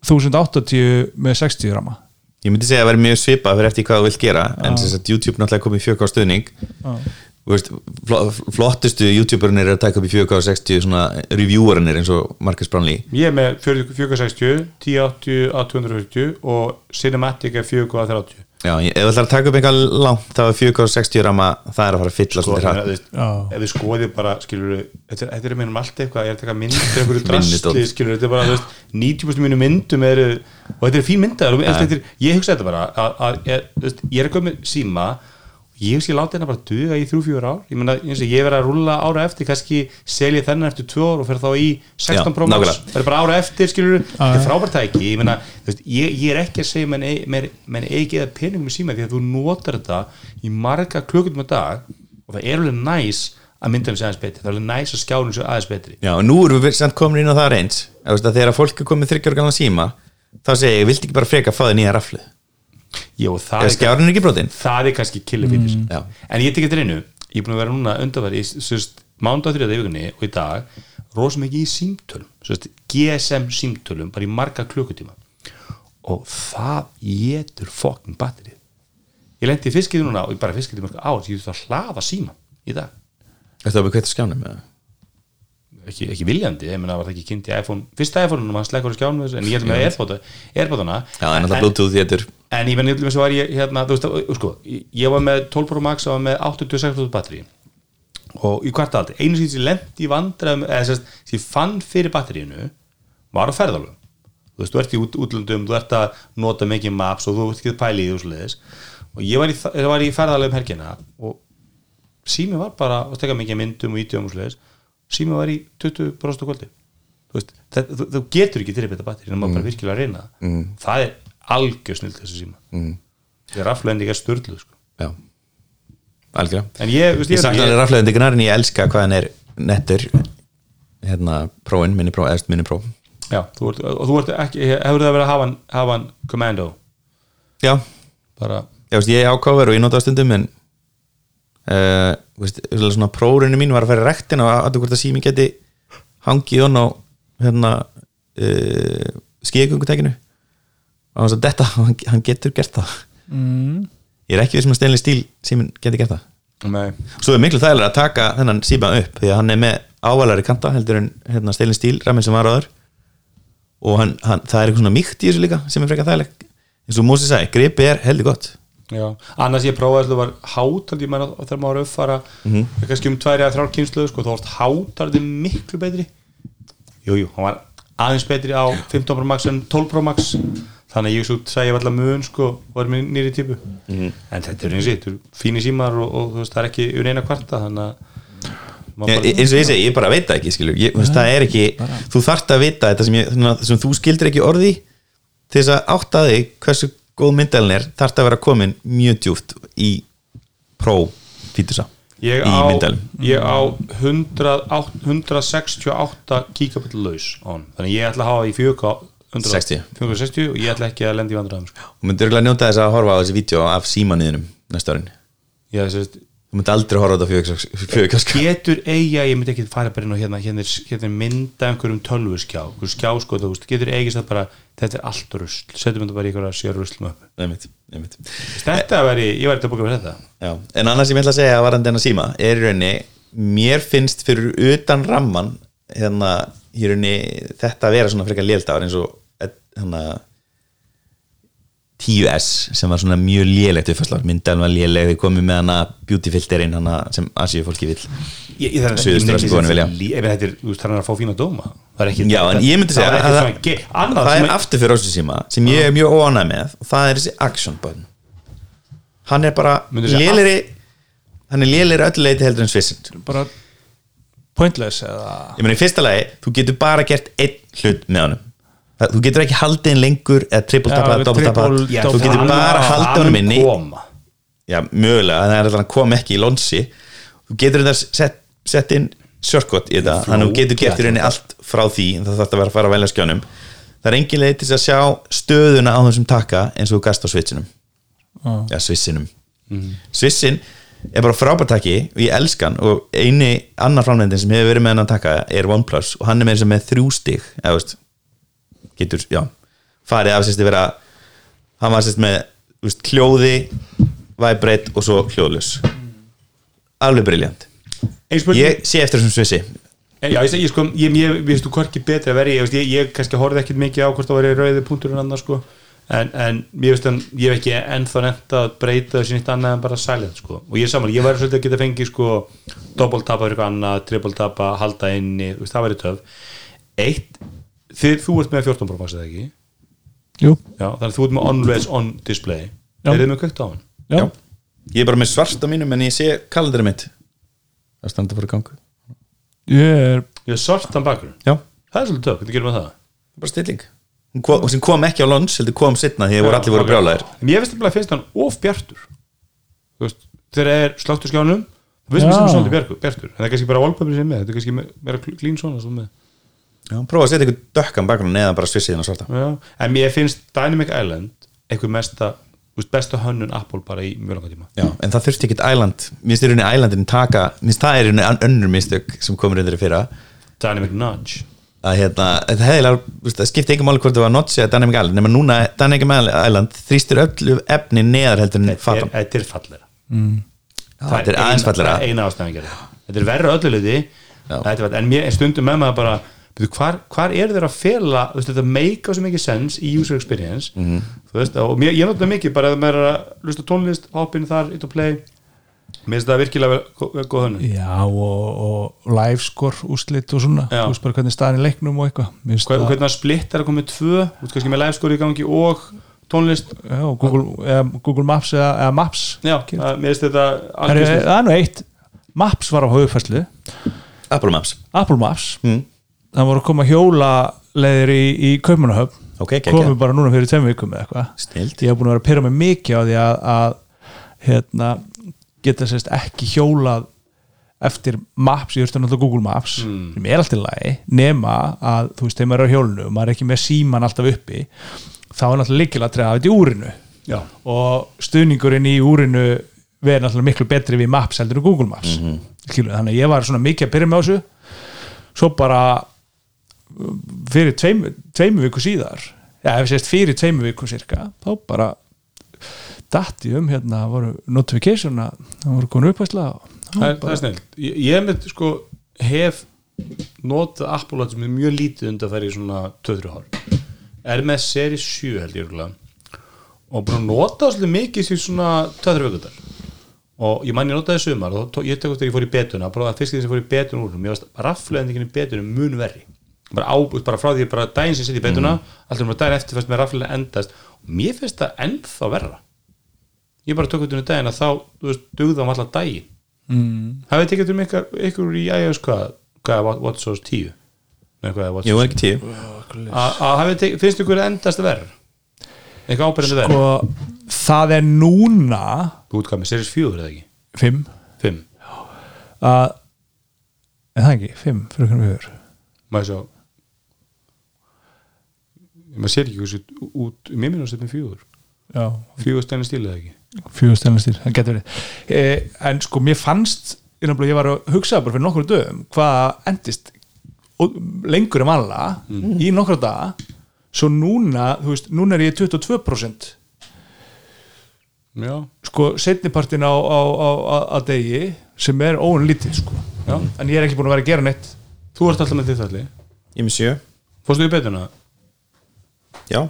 1080 með 60 rama ég myndi segja að vera mjög svipað fyrir eftir hvað þú vilt gera en sem sagt YouTube náttúrulega komið 4K stuðning. Þú veist, fl- flottustu youtuberinn er að taka upp í 4K60 svona reviewerinn eins og Marcus Brownlee. Ég er með 40 460 1080 að 240 og cinematic er 430 Já, ég- ef þú ætlar að taka upp eitthvað langt þá er 4K60 rama, það er að fara að fylla sko, svolítið hratt ef við skoðum bara skilur þetta er- þetta er minnum allt eitthvað ég er að taka mynd til einhverju Minnidót. drastli skilur þetta er bara þú veist, 90% mínu myndum eru og þetta er fín er, ég hugsa þetta bara að, að, að, ég er að koma með síma ég ég láti hennar bara duga í þrjú fjúur ár. Ég meina eins og ég verið að rúlla ára eftir kannski selja þennan eftir tvö ár og fer þá í 16 Já, Pro Max. nákvæmlega. það er bara ára eftir skilur þetta er frábært tæki. Ég meina þú veist, ég, ég er ekki að segja menn, eigi- menn, menn eigi eða peningum í síma því að þú notar þetta í marga klukkundum á dag og það er alveg næs að myndalinn sé aðeins betri, það er alveg næs að skjánum sé aðeins betri. Já, og nú erum við samt komin inn á það reyns Þú veist að þegar fólk er komið þryggjar galan síma þá segi ég, viltu ekki bara freka að fá þig nýja raflu Jó, það, Er er, skjárinn ekki brotin? það er kannski killir fyrir mm. Já. en ég tekið þetta reynu, ég er búin að vera núna undanverði, sérst, mándag þrjóða í vikunni og í dag, rosa mikið í símtölum sérst, GSM símtölum bara í marga klukkutíma og það getur fokkin batterið ég lendi í fiskið núna og ég bara fiskið í mörg ár, ég þurfti að hlaða síma í dag Þetta var bara kveitt skjánum eða? Ekki, ekki viljandi, ég meina var það ekki kynnt í iPhone fyrsta iPhone-unum, hann slekkur á skjánum þessu, en ég held með Airpod- Airpodana Já, en en ég menn sem var ég hérna, þú veist, og, sko, ég var með 12 Pro Max og var með 86% batteri og í hvart aldrei einu sem ég lendi í vandræðum eða sem ég fann fyrir batteríinu var á ferðalöfum þú veist, þú ert í út, útlöndum, þú ert að nota mikið maps og þú ert ekki að pæla í því og svoleiðis. Og ég var í, ég var í ferðalöfum helgina og sími var bara að steka mikið myndum og ídjum og svoleiðis sími var í 20% á kvöldi. Þú veist, það, þú, þú getur ekki til þetta batteri en maður bara virkilega að reyna. Það mm. það er algjör snill þessu síma mm. það er raflending er störluð sko. Já, algjörða en ég, veist, Ég ég, sakna alveg ég, rafleðendingunar en ég elska hvað hann er nettur. Hérna, próin, minni pró, eðst minni pró. Já, þú ert, og þú ert ekki hefur það verið að hafa hann, hafa hann commando? Já, bara, ég, veist, ég er ákáver og ég nota stundum en uh, veist, svona prórinu mín var að fara í rektin og að hvort að sími geti hangið hann á hérna uh, skíðgöngutækinu og hann, þetta, hann, hann getur gert það. Mm. ég er ekki við sem að steinlega stíl símin geti gert það. Með, svo er miklu þægilega að taka þennan síma upp því að hann er með ávalari kanta heldur en hérna, steinlega stíl ramin sem var áður. Og hann, hann, það er eitthvað svona mýkt í þessu líka sem er frekar þægileg eins og Mósi sagði, gripi er heldur gott já, annars ég prófaði að það var hát held ég meina þegar maður var að uppfara Mhm. kannski um tværi að þrjár kynslu sko, þá vart hátarði miklu betri jújú, jú, hann var aðeins betri á 15 Pro Max en 12 Pro Max þannig ég svo var alltaf mun sko, og var með nýri típu Mhm. en þetta er eins og þetta er fínir símar og, og veist, það er ekki um eina kvarta þannig að eins og ég segi, ég bara veit ekki skilur. Ég, veist, það er ekki, þú þarft að vita þetta sem, ég, sem þú skildir ekki orði til þess að átta þig hversu góð myndalinn er, þarft að vera komin mjög djúft í pró fítusa ég í á, myndalinn ég á 100, 168 gigabit laus þannig að ég ætla að hafa í 4K 100 60. 460 og ég ætla ekki að lenda í vandræðum sko. og myndir ekki að njóta þess að horfa á þessi vídeo af símanuðinum næsta árin ég, sérst, þú myndir aldrei horfa á þetta fjögurkaska getur eiga, ég myndi ekki fara bara inn og hérna, hérna, er- hérna er mynda einhverjum tölvuskjá einhverjum skjá þú veist, getur eiga það bara þetta er allt rusl, setjum þetta bara í einhverja sér rusl með upp einmitt, einmitt. þetta væri, ég væri til að búka fyrir þetta Já. en annars sem ég ætla að segja að varandi hennar síma er í rauninni, mér finnst fyrir utan ramman hérna, í rauninni þetta að vera svona frekar léltafar eins og hérna 10S sem var svona mjög lélegt uppfærslar, myndalinn var léleg við komum með hana beauty filterinn hana sem Asíu fólki Suðurströmsku konur vilja. þetta er, að fá fína dóma. Já, en ég myndi segja það er er aftur fyrir ásins síma sem ég er mjög óanæg með og það er þessi action button. Hann er bara lélegri hann er lélegri öllu leiti heldur en svissin bara pointless eða ég meina í fyrsta lagi, þú getur bara gert einn hlut með honum þú getur ekki haldið inn lengur eða triple tappa, við double tappa þú getur bara haldið honum inni. já, mögulega, alltaf að koma ekki í lonsi. Þú getur þetta sett, sett inn shortcut í þetta, þannig að þú getur gert í rauninni allt frá því, en það þarf að vera að fara að velja skjánum það er engin leið til að sjá stöðuna á þessum taka eins og þú gast á switchinum. Já. já, svissinum svissin er bara frábærtaki og ég elska hann og eini annar framlendin sem hefur verið með hann að taka er OnePlus og hann er með þrjú stig eða veist getur, já, farið af sérst að vera hann var sérst með veist, hljóði, vibrate og svo hljóðlus alveg briljant ég sé eftir þessum svissi. Já, ég, ég, sko, ég, ég, þú hvorki betri að vera ég, ég, ég kannski horfði ekkit mikið á hvort það var rauði punkturinn annars sko. En, en ég veist hann, ég hef ekki ennþá nefnt að breyta þessi nýtt annað en bara silent sko. Og ég er saman, ég væri svolítið að geta fengið sko double tapa fyrir eitthvað annað, triple tapa halda inni, það væri töf eitt, þið, þú ert með 14 Pro Max eða ekki, Jú, já, þannig að þú ert með always on display, Já. er þið með kveikt á hann? já, ég er bara með svart á mínum en ég sé kalendarinn mitt. Það standa fyrir gangu. Ég er Ég er svartan bakur, já, það er svolítið töf, hvernig gerum við það? bara stilling. Hún kom, sem kom ekki á lons, heldur kom setna því að voru allir voru ok. brjálæðir En ég veist að finnst hann of bjartur. Þú veist, þegar er sláttu skjánum við sem Já. sem svolítið bjartur, bjartur. En það er kannski bara wallpaper sem er með, þetta er kannski me- meira klín svona svo með Já, prófa að setja ykkur dökkan bakgrunn neðan bara svissiðin og svarta Já. en mér finnst Dynamic Island einhver mesta, veist, besta hönnun Apple bara í mjög langa tíma. Já, en það þurfti ekkit Island Mér finnst í rauninni Islandin taka Mér finnst það er í rauninni önnur mistök sem komur undir í fyrra. Dynamic Nudge. Að hérna, það hefðilega, það skipti ekki máli hvort það var Notch eða Dynamic Island nema núna Dynamic Island þrýstir öllu efni neðar heldur en fattan þetta er fallera er aðeins fallegra. það er eina ástæðan gerði. Þetta er verra öllu liði þetta en stundum með maður bara hvar, hvar er þeir að fela þú veist, þetta make á svo mikið sens í user experience? Mhm. þú veist, og mér, ég nota mikið bara ef maður er að lusta tónlist, hoppin þar, it to play. Mér finnst það virkilega vera góð hönnun. Já, og, og livescore úslit og svona, þú veist bara hvernig staðan í leiknum og eitthvað. Það- hvernig að splitt er að koma með tvö þú veist, kannski með livescore í gangi og tónlist. Já, og Google, eða, Google Maps eða, eða Maps. Já, það, mér finnst þetta Það er, er nú eitt. Maps var á höfufæslu Apple Maps. Apple Maps. Mm. Það voru að koma hjóla leiðir í, í Kaupanahöfn Ok, ekki komum bara núna fyrir tveim vikum eða eitthvað. Ég hef búin að vera að pyrra mig mikið á því að, að hérna, geta sérst ekki hjólað eftir Maps, ég þurfti náttúrulega Google Maps sem er alltaf lagi, nema að þú veist, þegar maður er á hjólinu og maður er ekki með síman alltaf uppi, þá er náttúrulega líkilega að treða þetta í úrinu. Já, og stuðningurinn í úrinu verður náttúrulega miklu betri við Maps heldur en Google Maps. Mm þannig að ég var svona mikið að byrja með þessu. Svo bara fyrir tveimu, tveimu viku síðar já, ef ég sést fyrir tveimu viku cirka, þá bara datti um hérna, voru notification að það voru komin uppvæsla og það, er- það er snill ég, ég með sko hef notað Apple Watch með mjög lítið undan færi í svona 2-3 ár. Er með seri 7 held ég örugglega. og búin að nota það svolítið mikið sér svona 2-3 vögundar og ég man ég notaði sumar og ég tek eftir að ég fór í betuna að prófa að fyrst því sem ég fór í betuna úr mér varst rafleðendingin í betunum mun verri bara, á, bara frá því bara daginn sem ég sitt í betuna alltaf bara daginn eftir fyrst með rafleðin endast. Og mér finnst það ennþá verra. Ég bara tók eftir um daginn að þá þú veist, dugðum alltaf daginn. Mm. hafið þið tekið um ykkur, ykkur í iOS hvað, hvað er WatchOS 10 Nei, hvað er WatchOS Jú, ekki tíu. Að að hafið þið tekið, finnst ykkur endast verra? Eitthvað ábyrjandi verra? Sko, það er núna þú út hvað með Series 4 eða ekki? 5 5, að en það ekki, 5 fyrir hvernig við höfum maður sjá maður sér ekki hversu út mér minnum að setja með 4 já, 4 stæðin stíl eða ekki? Fjögur stælnastýr, það getur verið. Eh, en sko mér fannst ég var að hugsa bara fyrir nokkur dögum hvað endist og- lengur en vanlega í nokkra daga. Svo núna, þú veist, núna er ég 22% já, sko setnipartin á, á, á, á, á degi sem er óun lítið sko. Já. en ég er ekki búin að vera að gera neitt. Þú ert alltaf með þitt allir Ég með sjö. Fórstu í betuna Já.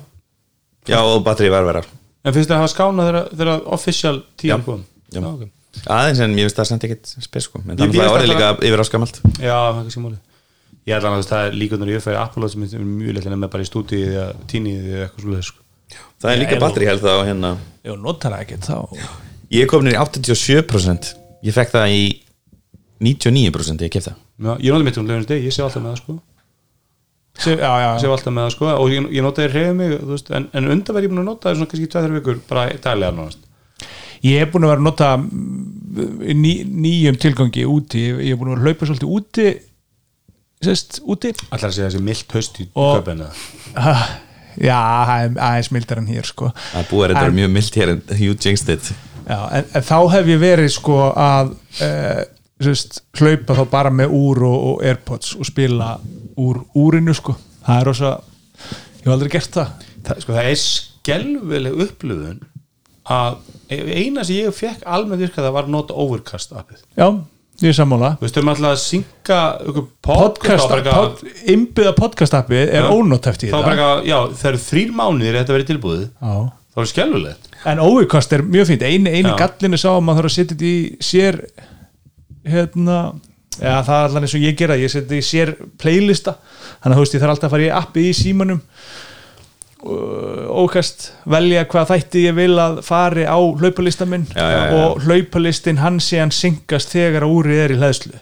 Já, og batteri var vera en finnst þið að hafa skánað þegar, official Já. tíðan kom? Já. já, okay. Aðeins en ég veist það samt ekkert spes sko. En þannig að orðið líka yfir áskamalt já, það er kannski málið. Ég ætla að það er líkunar í uppfæri Watch sem er mjög leitt með bara í stúdíu eða tíniði eða eitthvað svo sko. Það er líka Já, batteri held það á hérna. Ég notar það ekkert þá. Ég kom nýr í 87% Ég fekk það í 99% ég kefti það. Já, ég nota mitt um lögum ég sé alltaf með það sko. Sé- já, já, ég sé alltaf með það sko. og ég, ég nota þér reyðu mig veist, en, en undan verð ég búin að nota það svona kannski 2-3 vikur bara daglega nánast. Ég er búin að vera að nota mm, ný, nýjum tilgangi úti. Ég er búin að vera að hlaupa svolítið úti sérst, úti. Allar að segja þessi mildt haust í köpina já, er aðeins mildar en hér sko. Það er búið að þetta er mjög mild hér en you jinxed já, en, en þá hef ég verið sko að uh, sérst, hlaupa þá bara með úr og, og airpods og spila úr úrinu sko. Það er rosa, ég hef aldrei gert það. Það, sko, það er skelvileg upplöfun að eina sem ég fekk almennt virka það var nota Overcast appið. Já, ég er sammála. Þau erum alltaf að synga podcast, pod, innbyða podcast appið er bara þetta. eitthvað, já, það eru þrýr mánuðir þetta verið tilbúið, já. þá er skelvilegt En Overcast er mjög fínt. Eini, eini gallinu sá að maður þarf að setja þetta í sér hérna já, það er allan eins og ég gera, ég þetta í sér playlista, þannig að þú veist ég þarf alltaf að fara í appi í símanum Overcast velja hvað þætti ég vil að fari á hlaupalista minn Já, já, og hlaupalistin hann sé hann syngast þegar að úrið er í hlæðslu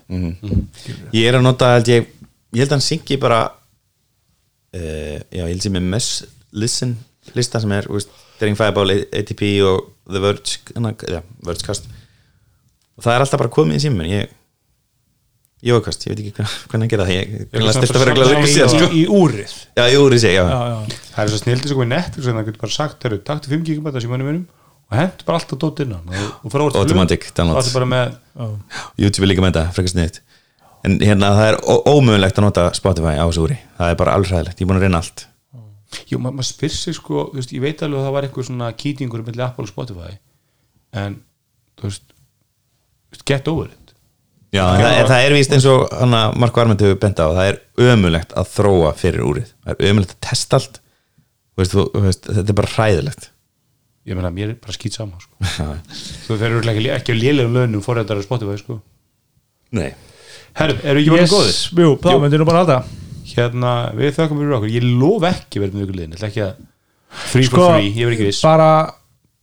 Ég er að nota held ég Ég held að hann syngi bara uh, Já, ég held sem með Mess Listen lista sem er, þú veist, Daring Fireball, ATP og The Verge ja, Vergecast og það er alltaf bara komið í síminn ég jókast, ég veit ekki hvernig, hvernig að gera það ég stilt að vera bara glæður í sko. í, úrið. Já, í úr í sig, já, já, já. það er svo snildið sem við Netflix en það getur bara sagt, herru, taktu 5 GB þessi mannum minnum og hendur bara alltaf dót innan og, og frá Automatic download. það er bara með YouTube er líka með þetta, frekar sniðt en hérna það er ómögulegt að nota Spotify á þessu úri, það er bara alveg hræðilegt ég er búin að reyna allt. Jú, ma maður spyr sig sko, þú veist, ég veit alveg að það var einhver svona kýtingur með Apple og Spotify en, þú veist, get over it. Já, en það, er, það er víst eins og Marko Armend hefur bent á, það er ömulegt að þróa fyrir úrið, það er ömulegt að testa allt. Þú veist, þú, þú veist, þetta er bara hræðilegt. Ég meina, mér er bara skýt sama sko. þú eru ekki, ekki á lélegum launum fórhættar á Spotify, sko. Nei. Herru, eru ekki bara góðir? jú, þá myndir nú bara halda. Hérna, við þökkum fyrir okkur, ég lof ekki verið með ykkur liðin, ég ætla ekki að free Sko, for free, ég verð ekki viss. bara,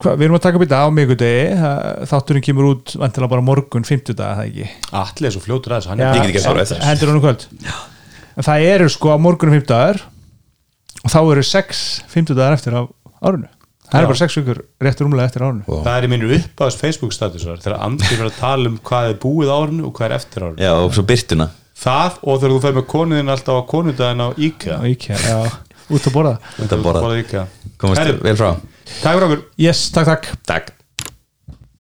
hva, við erum að taka upp í dag á miðgudegi, það- þátturinn kemur út vantilega bara morgun, 50 dag, það ekki? Allir er svo fljótur aðeins, hann er get ekki að svara eftir. hendur hann um kvöld? En það eru sko á morgunum 50 dagar og þá eru 6 50 dagar eftir af árunu það eru bara 6 vikur réttur umlega eftir árunu Wow. Það er í mínur uppáðs Facebook statusar þegar Andri fyrir að tala um hvað er búið á árinu og hvað er eftir árinu. Já, og svo byrtuna Það og þegar þú fer með konuðin alltaf á konudaginn á IKEA. Ekki, já, út að borða. Út að borða. Komast vel frá. Takk fyrir okkur. Yes, takk takk. Takk